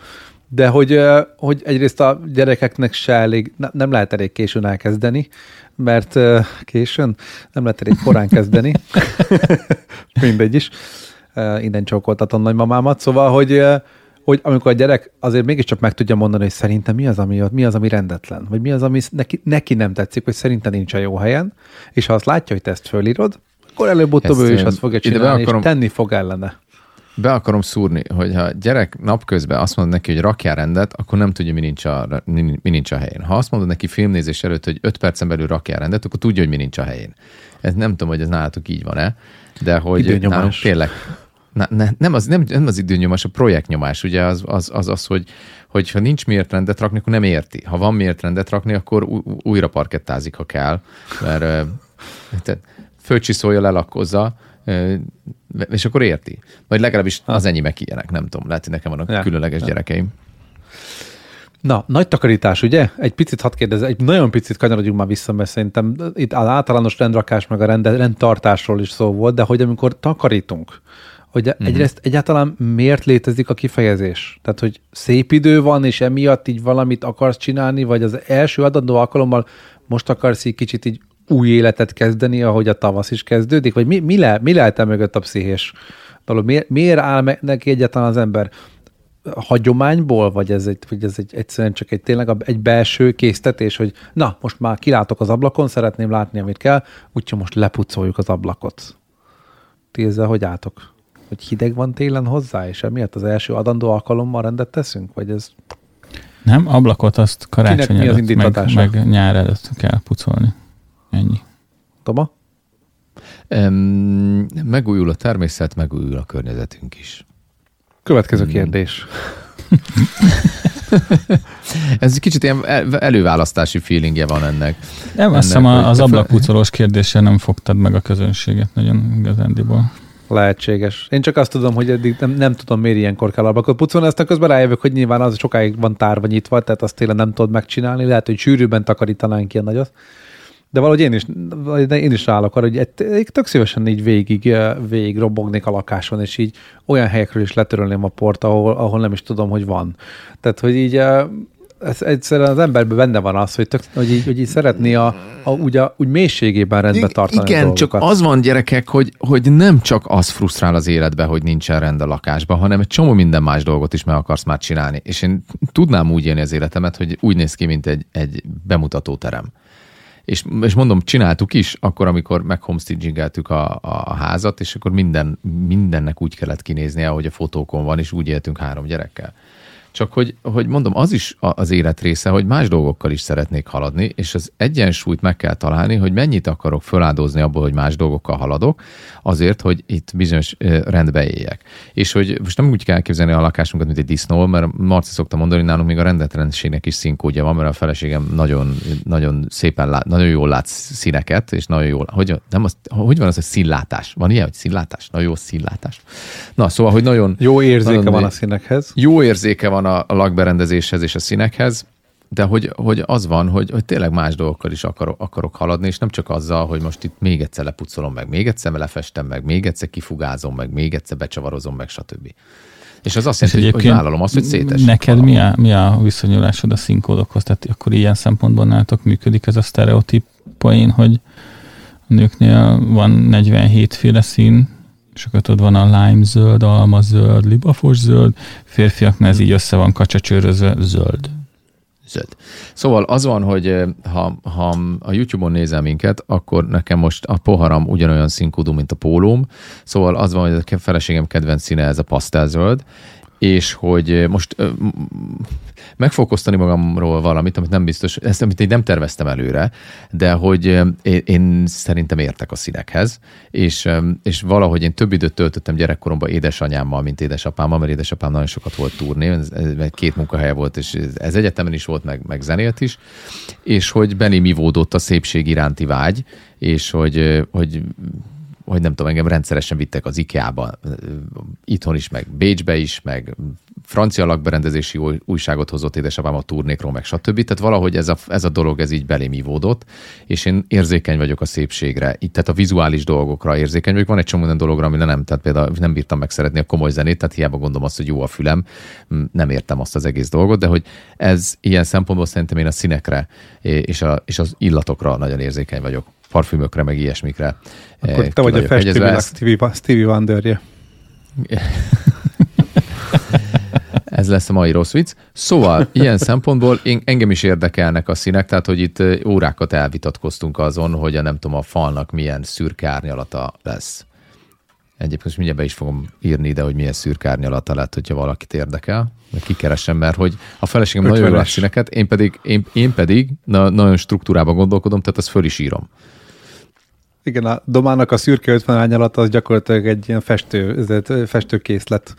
De hogy, hogy egyrészt a gyerekeknek se elég, ne- nem lehet elég későn elkezdeni, mert későn nem lehet elég korán kezdeni. <laughs> Mindegy is. Innen csókoltatom nagymamámat. Szóval, hogy hogy amikor a gyerek azért mégiscsak meg tudja mondani, hogy szerintem mi az, ami mi az, ami rendetlen, vagy mi az, ami neki, neki nem tetszik, hogy szerintem nincs a jó helyen, és ha azt látja, hogy te ezt fölírod, akkor előbb-utóbb ő is azt fogja csinálni, és akarom- tenni fog ellene. Be akarom szúrni, hogy ha gyerek napközben azt mondod neki, hogy rakjál rendet, akkor nem tudja, mi nincs a, mi nincs a helyén. Ha azt mondod neki filmnézés előtt, hogy 5 percen belül rakjál rendet, akkor tudja, hogy mi nincs a helyén. Ez nem tudom, hogy ez nálatok így van-e, de hogy Időnyomás. nálunk tényleg Na, ne, nem, az, nem, nem az időnyomás, a projektnyomás, ugye az az, az, az hogy, hogy ha nincs miért rendet rakni, akkor nem érti. Ha van miért rendet rakni, akkor újra parkettázik, ha kell, mert tehát fölcsiszolja, lelakkozza, és akkor érti. Vagy legalábbis az enyémek ilyenek, nem tudom. Lehet, hogy nekem vannak Ja. különleges Ja. gyerekeim. Na, nagy takarítás, ugye? Egy picit hadd kérdez, egy nagyon picit kanyarodjunk már vissza, mert szerintem itt az általános rendrakás meg a rend, rendtartásról is szó volt, de hogy amikor takarítunk, hogy uh-huh. egyrészt egyáltalán miért létezik a kifejezés? Tehát, hogy szép idő van, és emiatt így valamit akarsz csinálni, vagy az első adandó alkalommal most akarsz így kicsit így új életet kezdeni, ahogy a tavasz is kezdődik, vagy mi, mi, le, mi lehet e mögött a pszichés dolog? Miért, miért áll me- neki egyáltalán az ember? hagyományból, vagy ez egy, vagy ez egy egyszerűen csak egy tényleg egy belső késztetés, hogy na, most már kilátok az ablakon, szeretném látni, amit kell, úgyhogy most lepucoljuk az ablakot. Ti ezzel hogy álltok? Hogy hideg van télen hozzá, és emiatt az első adandó alkalommal rendet teszünk? Vagy ez Nem, ablakot azt karácsony Kinek mi az előtt, meg, meg nyár előtt kell pucolni. Ennyi. Toma? Um, megújul a természet, megújul a környezetünk is. Következő Hmm. kérdés. <laughs> Ez egy kicsit ilyen el- előválasztási feelingje van ennek. Nem, Ennek, azt hiszem az ablakpucolós kérdéssel nem fogtad meg a közönséget nagyon igazándiból. Lehetséges. Én csak azt tudom, hogy eddig nem, nem tudom, miért ilyenkor kell ablakot pucolni, aztán közben rájövök, hogy nyilván az sokáig van tárva nyitva, tehát azt tényleg nem tudod megcsinálni, lehet, hogy sűrűbben takarítanánk ilyen nagyot. De valahogy én is, én is állok arra, hogy tök szívesen így végig, végig robognék a lakáson, és így olyan helyekről is letörölném a port, ahol, ahol nem is tudom, hogy van. Tehát, hogy így ez egyszerűen az emberben benne van az, hogy, tök, hogy, így, hogy így szeretné a, a, úgy, a, úgy mélységében rendbe tartani a Igen, dolgokat. csak az van gyerekek, hogy, hogy nem csak az frusztrál az életbe, hogy nincsen rend a lakásban, hanem egy csomó minden más dolgot is meg akarsz már csinálni. És én tudnám úgy élni az életemet, hogy úgy néz ki, mint egy, egy bemutatóterem. És, és mondom, csináltuk is, akkor, amikor meghomestagingeltük a, a házat, és akkor minden, mindennek úgy kellett kinéznie, ahogy a fotókon van, és úgy éltünk három gyerekkel. Csak hogy, hogy mondom, az is az élet része, hogy más dolgokkal is szeretnék haladni, és az egyensúlyt meg kell találni, hogy mennyit akarok föláldozni abból, hogy más dolgokkal haladok, azért, hogy itt bizonyos rendbe éljek. És hogy most nem úgy kell elképzelni a lakásunkat, mint egy disznó, mert Marci szokta mondani, hogy nálunk még a rendetrendségnek is színkódja van, mert a feleségem nagyon, nagyon szépen lát, nagyon jól lát színeket, és nagyon jól, hogy, nem az, hogy van az, hogy színlátás? Van ilyen, hogy színlátás? Nagyon jó színlátás. Na, szóval, hogy nagyon, Jó érzéke nagyon- van a színekhez. jó érzéke van a, a lakberendezéshez és a színekhez, de hogy, hogy az van, hogy, hogy tényleg más dolgokkal is akarok, akarok haladni, és nem csak azzal, hogy most itt még egyszer lepucolom meg, még egyszer lefestem meg, még egyszer kifugázom meg, még egyszer becsavarozom meg, stb. És az azt jelenti, hogy, hogy vállalom azt, hogy szétes. Neked mi a, mi a viszonyulásod a színkódokhoz? Tehát akkor ilyen szempontból nálatok működik ez a sztereotíp poén, hogy a nőknél van 47 féle szín, ott van a lime zöld, alma zöld, libafos zöld, férfiaknál ez így össze van kacsacsőrözve, zöld. Zöld. Szóval az van, hogy eh, ha, ha a YouTube-on nézel minket, akkor nekem most a poharam ugyanolyan színkódú, mint a pólóm. Szóval az van, hogy a feleségem kedvenc színe ez a pasztelzöld, és hogy most meg fogok osztani magamról valamit, amit nem biztos, ezt amit én nem terveztem előre, de hogy én, én szerintem értek a színekhez, és, és valahogy én több időt töltöttem gyerekkoromban édesanyámmal, mint édesapámmal, mert édesapám nagyon sokat volt ez, két munkahelye volt, és ez egyetemen is volt, meg, meg zenélt is, és hogy beném ivódott a szépség iránti vágy, és hogy, hogy hogy nem tudom, engem rendszeresen vittek az IKEA-ba, itthon is, meg Bécsbe is, meg francia lakberendezési új- újságot hozott édesapám a turnékról, meg stb. Tehát valahogy ez a, ez a dolog ez így belém ívódott, és én érzékeny vagyok a szépségre, így, tehát a vizuális dolgokra érzékeny vagyok. Van egy csomó olyan dologra, ami nem, tehát például nem bírtam megszeretni a komoly zenét, tehát hiába gondolom azt, hogy jó a fülem, nem értem azt az egész dolgot, de hogy ez ilyen szempontból szerintem én a színekre és, a, és az illatokra nagyon érzékeny vagyok parfümökre, meg ilyesmikre. Akkor eh, te vagy a festővilág Ezt- Stevie, Stevie Wonderje. <laughs> Ez lesz a mai rossz vicc. Szóval, ilyen szempontból én, engem is érdekelnek a színek, tehát hogy itt ö, órákat elvitatkoztunk azon, hogy a nem tudom, a falnak milyen szürke árnyalata lesz. Egyébként most mindjárt be is fogom írni ide, hogy milyen szürke árnyalata lett, hogyha valakit érdekel. Meg kikeresem, mert hogy a feleségem nagyon jó 50-es. lát színeket, én pedig, én, én pedig na, nagyon struktúrában gondolkodom, tehát azt föl is írom. Igen, a domának a szürke 50 árnyalata az gyakorlatilag egy ilyen festő, ez egy festőkészlet,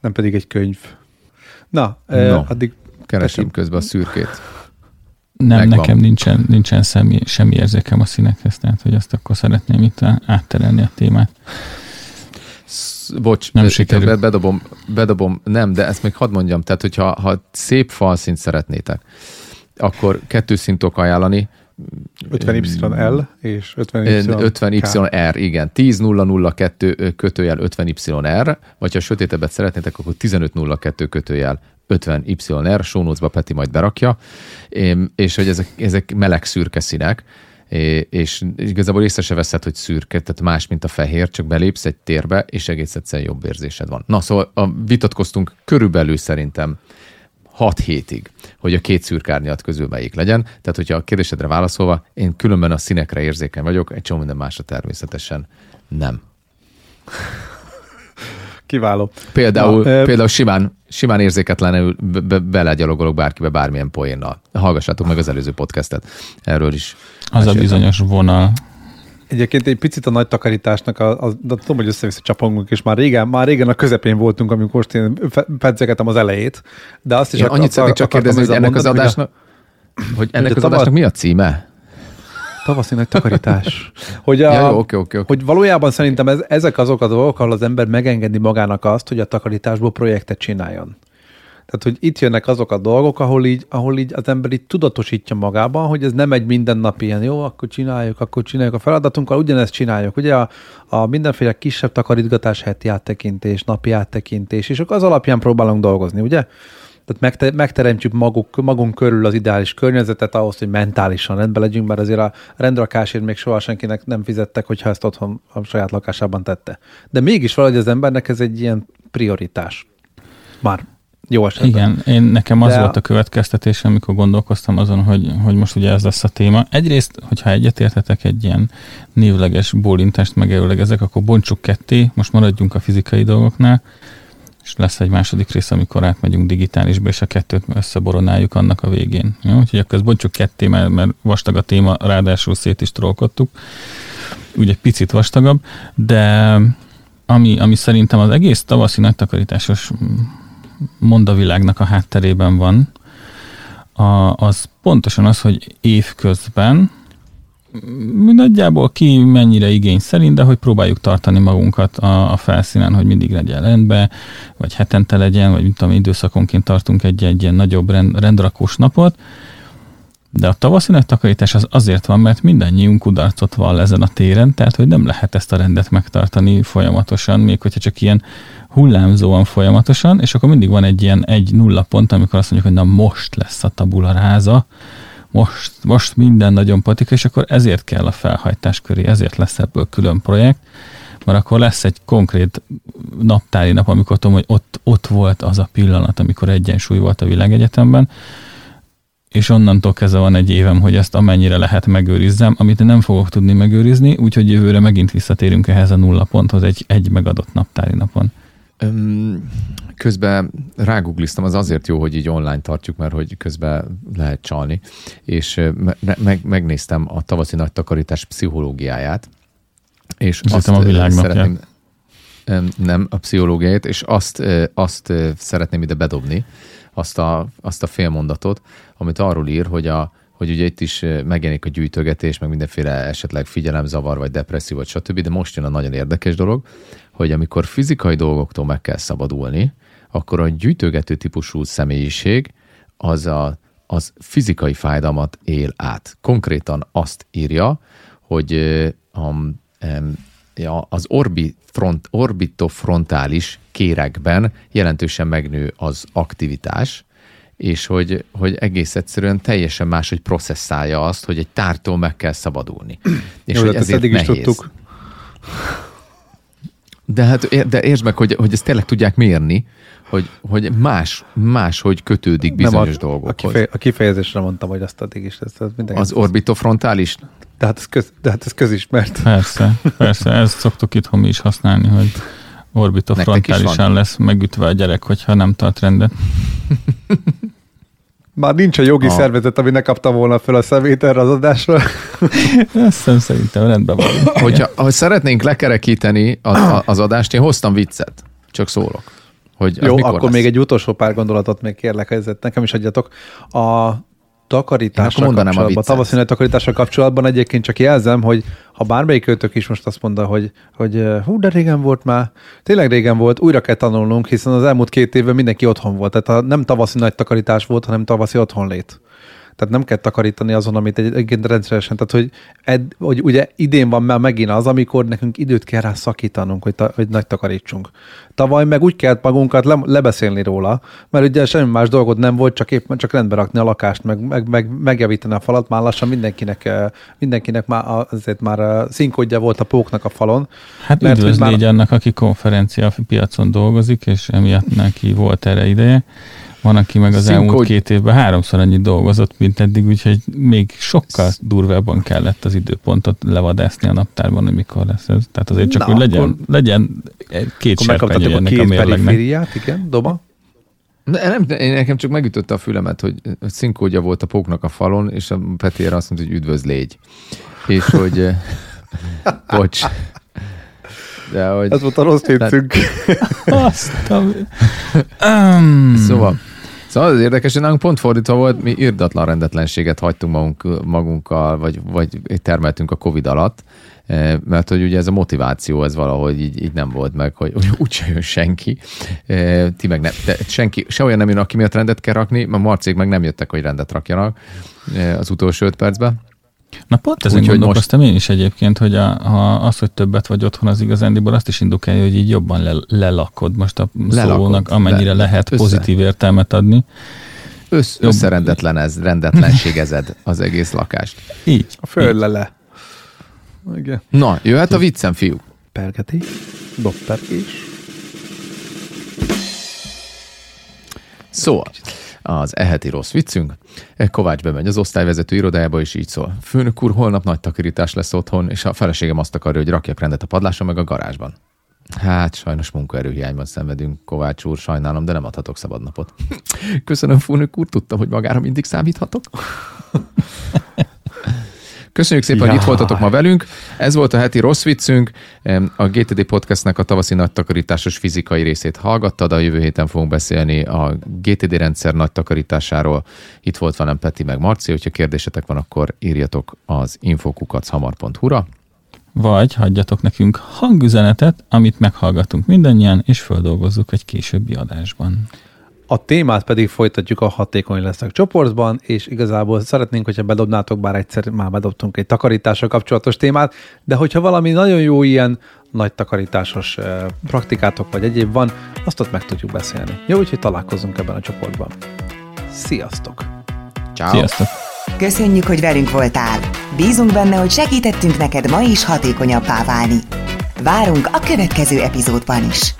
nem pedig egy könyv. Na, No. no. addig Keresem Tetszik. közben a szürkét. Nem, Megvan. nekem nincsen, nincsen semmi, semmi érzékem a színekhez, tehát hogy azt akkor szeretném itt átterelni a témát. Sz- Bocs, Nem be- sikerül. be- bedobom, bedobom, nem, de ezt még hadd mondjam, tehát hogyha ha szép falszint szeretnétek, akkor kettő szint tudok ajánlani, 50YL és 50Y 50YR, igen, 10002 kötőjel 50YR, vagy ha sötétebbet szeretnétek, akkor 1502 kötőjel 50YR, show notes-ba Peti majd berakja, és hogy ezek, ezek meleg szürke színek, és igazából észre se veszed, hogy szürke, tehát más, mint a fehér, csak belépsz egy térbe, és egész egyszerűen jobb érzésed van. Na, szóval a, vitatkoztunk körülbelül szerintem 6 hétig, hogy a két szürkárnyat közül melyik legyen. Tehát, hogyha a kérdésedre válaszolva, én különben a színekre érzékeny vagyok, egy csomó minden másra természetesen nem. Kiváló. Például, Na, például simán, simán érzéketlenül be, be, belegyalogolok bárkibe bármilyen poénnal. Hallgassátok meg az előző podcastet. Erről is. Az a bizonyos vonal. Egyébként egy picit a nagy takarításnak, a, a, de tudom, hogy össze-vissza csapongunk, és már régen, már régen a közepén voltunk, amikor most én pedzegetem az elejét, de azt is Én annyit szeretnék csak kérdezni, hogy ennek az adásnak, hogy ennek az adásnak mi a címe? Tavaszi nagy takarítás. Hogy a, Ja, jó, oké, oké, oké. hogy valójában szerintem ez, ezek azok a dolgok, ahol az ember megengedi magának azt, hogy a takarításból projektet csináljon. Tehát, hogy itt jönnek azok a dolgok, ahol így, ahol így az ember így tudatosítja magában, hogy ez nem egy mindennapi ilyen, jó, akkor csináljuk, akkor csináljuk a feladatunkkal, ugyanezt csináljuk. Ugye a, a mindenféle kisebb takarítgatás, heti áttekintés, napi áttekintés, és akkor az alapján próbálunk dolgozni, ugye? Tehát megte- megteremtjük maguk, magunk körül az ideális környezetet ahhoz, hogy mentálisan rendben legyünk, mert azért a rendrakásért még soha senkinek nem fizettek, hogyha ezt otthon a saját lakásában tette. De mégis valahogy az embernek ez egy ilyen prioritás. Már. Jó esetben. Igen, én nekem az De- volt a következtetésem, amikor gondolkoztam azon, hogy, hogy most ugye ez lesz a téma. Egyrészt, hogyha egyetértetek egy ilyen névleges bólintást megelőlegezek, akkor bontsuk ketté, most maradjunk a fizikai dolgoknál, és lesz egy második rész, amikor átmegyünk digitálisba, és a kettőt összeboronáljuk annak a végén. Jó? Úgyhogy akkor bontsuk ketté, mert, mert vastag a téma, ráadásul szét is trollkodtuk. Úgy egy picit vastagabb, de ami, ami szerintem az egész tavaszi nagytakarításos mondavilágnak a hátterében van, a, az pontosan az, hogy évközben nagyjából ki mennyire igény szerint, de hogy próbáljuk tartani magunkat a, a felszínen, hogy mindig legyen rendben, vagy hetente legyen, vagy mint tudom, időszakonként tartunk egy, egy ilyen nagyobb rend, rendrakós napot, de a tavaszi nagy takarítás az azért van, mert mindannyiunk kudarcot vall ezen a téren, tehát hogy nem lehet ezt a rendet megtartani folyamatosan, még hogyha csak ilyen hullámzóan folyamatosan, és akkor mindig van egy ilyen egy nulla pont, amikor azt mondjuk, hogy na most lesz a tabula ráza, most, most minden nagyon patika, és akkor ezért kell a felhajtás köré, ezért lesz ebből külön projekt, mert akkor lesz egy konkrét naptári nap, amikor tudom, hogy ott, ott volt az a pillanat, amikor egyensúly volt a világegyetemben, és onnantól kezdve van egy évem, hogy ezt amennyire lehet megőrizzem, amit nem fogok tudni megőrizni, úgyhogy jövőre megint visszatérünk ehhez a nulla ponthoz egy, egy megadott naptári napon. Közben rágugliztam, az azért jó, hogy így online tartjuk, mert hogy közben lehet csalni, és me- meg, megnéztem a tavaszi nagy takarítás pszichológiáját, és azt azt a világnak szeretném, nem a pszichológiát, és azt, azt szeretném ide bedobni, azt a, azt a félmondatot, amit arról ír, hogy, a, hogy ugye itt is megjelenik a gyűjtögetés, meg mindenféle esetleg figyelemzavar, vagy depresszió, vagy stb., de most jön a nagyon érdekes dolog, hogy amikor fizikai dolgoktól meg kell szabadulni, akkor a gyűjtögető típusú személyiség az, a, az fizikai fájdalmat él át. Konkrétan azt írja, hogy um, ja, az orbi front, orbitofrontális kérekben jelentősen megnő az aktivitás, és hogy, hogy egész egyszerűen teljesen más, hogy processzálja azt, hogy egy tártól meg kell szabadulni. és Jó, hogy hát ezt ezért eddig is nehéz. tudtuk. De hát de értsd meg, hogy, hogy ezt tényleg tudják mérni, hogy, hogy más, más, hogy kötődik bizonyos nem a, dolgokhoz. A, a kifejezésre mondtam, hogy azt addig is. Ez, ez mindenki az orbitofrontális? De hát ez, köz, de hát ez közismert. Persze, persze, ezt szoktuk itthon mi is használni, hogy orbitofrontálisan lesz megütve a gyerek, hogyha nem tart rendet. <laughs> Már nincs a jogi a... szervezet, ami ne kapta volna fel a szemét erre az adásra. <laughs> Ezt szerintem rendben van. Hogyha ha szeretnénk lekerekíteni az, az adást, én hoztam viccet. Csak szólok. Hogy Jó, akkor lesz? még egy utolsó pár gondolatot még kérlek, hogy nekem is adjatok. A takarítással kapcsolatban, a tavaszi takarítással kapcsolatban egyébként csak jelzem, hogy ha bármelyik kötök is most azt mondta, hogy, hogy hú, de régen volt már, tényleg régen volt, újra kell tanulnunk, hiszen az elmúlt két évben mindenki otthon volt. Tehát nem tavaszi nagy takarítás volt, hanem tavaszi otthonlét. Tehát nem kell takarítani azon, amit egyébként rendszeresen. Tehát, hogy, ed, hogy ugye idén van már megint az, amikor nekünk időt kell rá szakítanunk, hogy, ta, hogy nagy takarítsunk. Tavaly meg úgy kellett magunkat le, lebeszélni róla, mert ugye semmi más dolgot nem volt, csak éppen csak rendbe rakni a lakást, meg, meg, meg megjavítani a falat, már lassan mindenkinek, eh, mindenkinek már azért már eh, színkodja volt a póknak a falon. Hát mert, üdvözlégy már... annak, aki konferencia piacon dolgozik, és emiatt neki volt erre ideje. Van, aki meg az Színkod... elmúlt két évben háromszor annyit dolgozott, mint eddig, úgyhogy még sokkal durvábban kellett az időpontot levadászni a naptárban, hogy mikor lesz ez. Tehát azért csak, Na, hogy legyen, akkor... legyen két serpenyő ennek a, a mérlegnek. igen, doba. Nem, én nekem csak megütötte a fülemet, hogy színkódja volt a póknak a falon, és a Petér azt mondta, hogy üdvözlégy. És hogy... <laughs> bocs. De, hogy... Ez volt a rossz viccünk. Azt a... <laughs> um... Szóval, Szóval az érdekes, hogy nálunk pont fordítva volt, mi irdatlan rendetlenséget hagytunk magunk, magunkkal, vagy, vagy termeltünk a Covid alatt, eh, mert hogy ugye ez a motiváció, ez valahogy így, így nem volt meg, hogy, <laughs> úgyse jön senki. Eh, ti meg nem, de senki, se olyan nem jön, aki miatt rendet kell rakni, mert Marcék meg nem jöttek, hogy rendet rakjanak eh, az utolsó öt percben. Na pont ezen gondolkoztam most... én is egyébként, hogy a, ha az, hogy többet vagy otthon, az igazándiból azt is indukálja, hogy így jobban le, lelakod most a lelakod, szónak, amennyire le, lehet össze. pozitív értelmet adni. Össz, Jobb... Összerendetlen ez, rendetlenségezed az egész lakást. Így. A föl le. Igen. Na, jöhet a viccem, fiú. Pergeti, dopperkés. Szóval, az eheti rossz viccünk. Kovács bemegy az osztályvezető irodájába, és így szól. Főnök úr, holnap nagy takarítás lesz otthon, és a feleségem azt akarja, hogy rakjak rendet a padláson meg a garázsban. Hát, sajnos munkaerőhiányban szenvedünk, Kovács úr, sajnálom, de nem adhatok szabadnapot. Köszönöm, főnök úr, tudtam, hogy magára mindig számíthatok. <laughs> Köszönjük szépen, ja. hogy itt voltatok ma velünk. Ez volt a heti rossz viccünk. A GTD Podcastnek a tavaszi nagy takarításos fizikai részét hallgattad. A jövő héten fogunk beszélni a GTD rendszer nagy takarításáról. Itt volt velem Peti meg Marci. Hogyha kérdésetek van, akkor írjatok az infokukachamar.hu-ra. Vagy hagyjatok nekünk hangüzenetet, amit meghallgatunk mindannyian, és földolgozzuk egy későbbi adásban. A témát pedig folytatjuk a hatékony leszek csoportban, és igazából szeretnénk, hogyha bedobnátok, bár egyszer már bedobtunk egy takarítással kapcsolatos témát, de hogyha valami nagyon jó ilyen nagy takarításos eh, praktikátok vagy egyéb van, azt ott meg tudjuk beszélni. Jó, úgyhogy találkozunk ebben a csoportban. Sziasztok! Ciao. Sziasztok! Köszönjük, hogy velünk voltál! Bízunk benne, hogy segítettünk neked ma is hatékonyabbá válni. Várunk a következő epizódban is!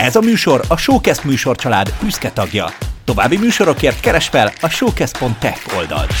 Ez a műsor a Showcast műsorcsalád büszke tagja. További műsorokért keres fel a showcast.tech oldalt.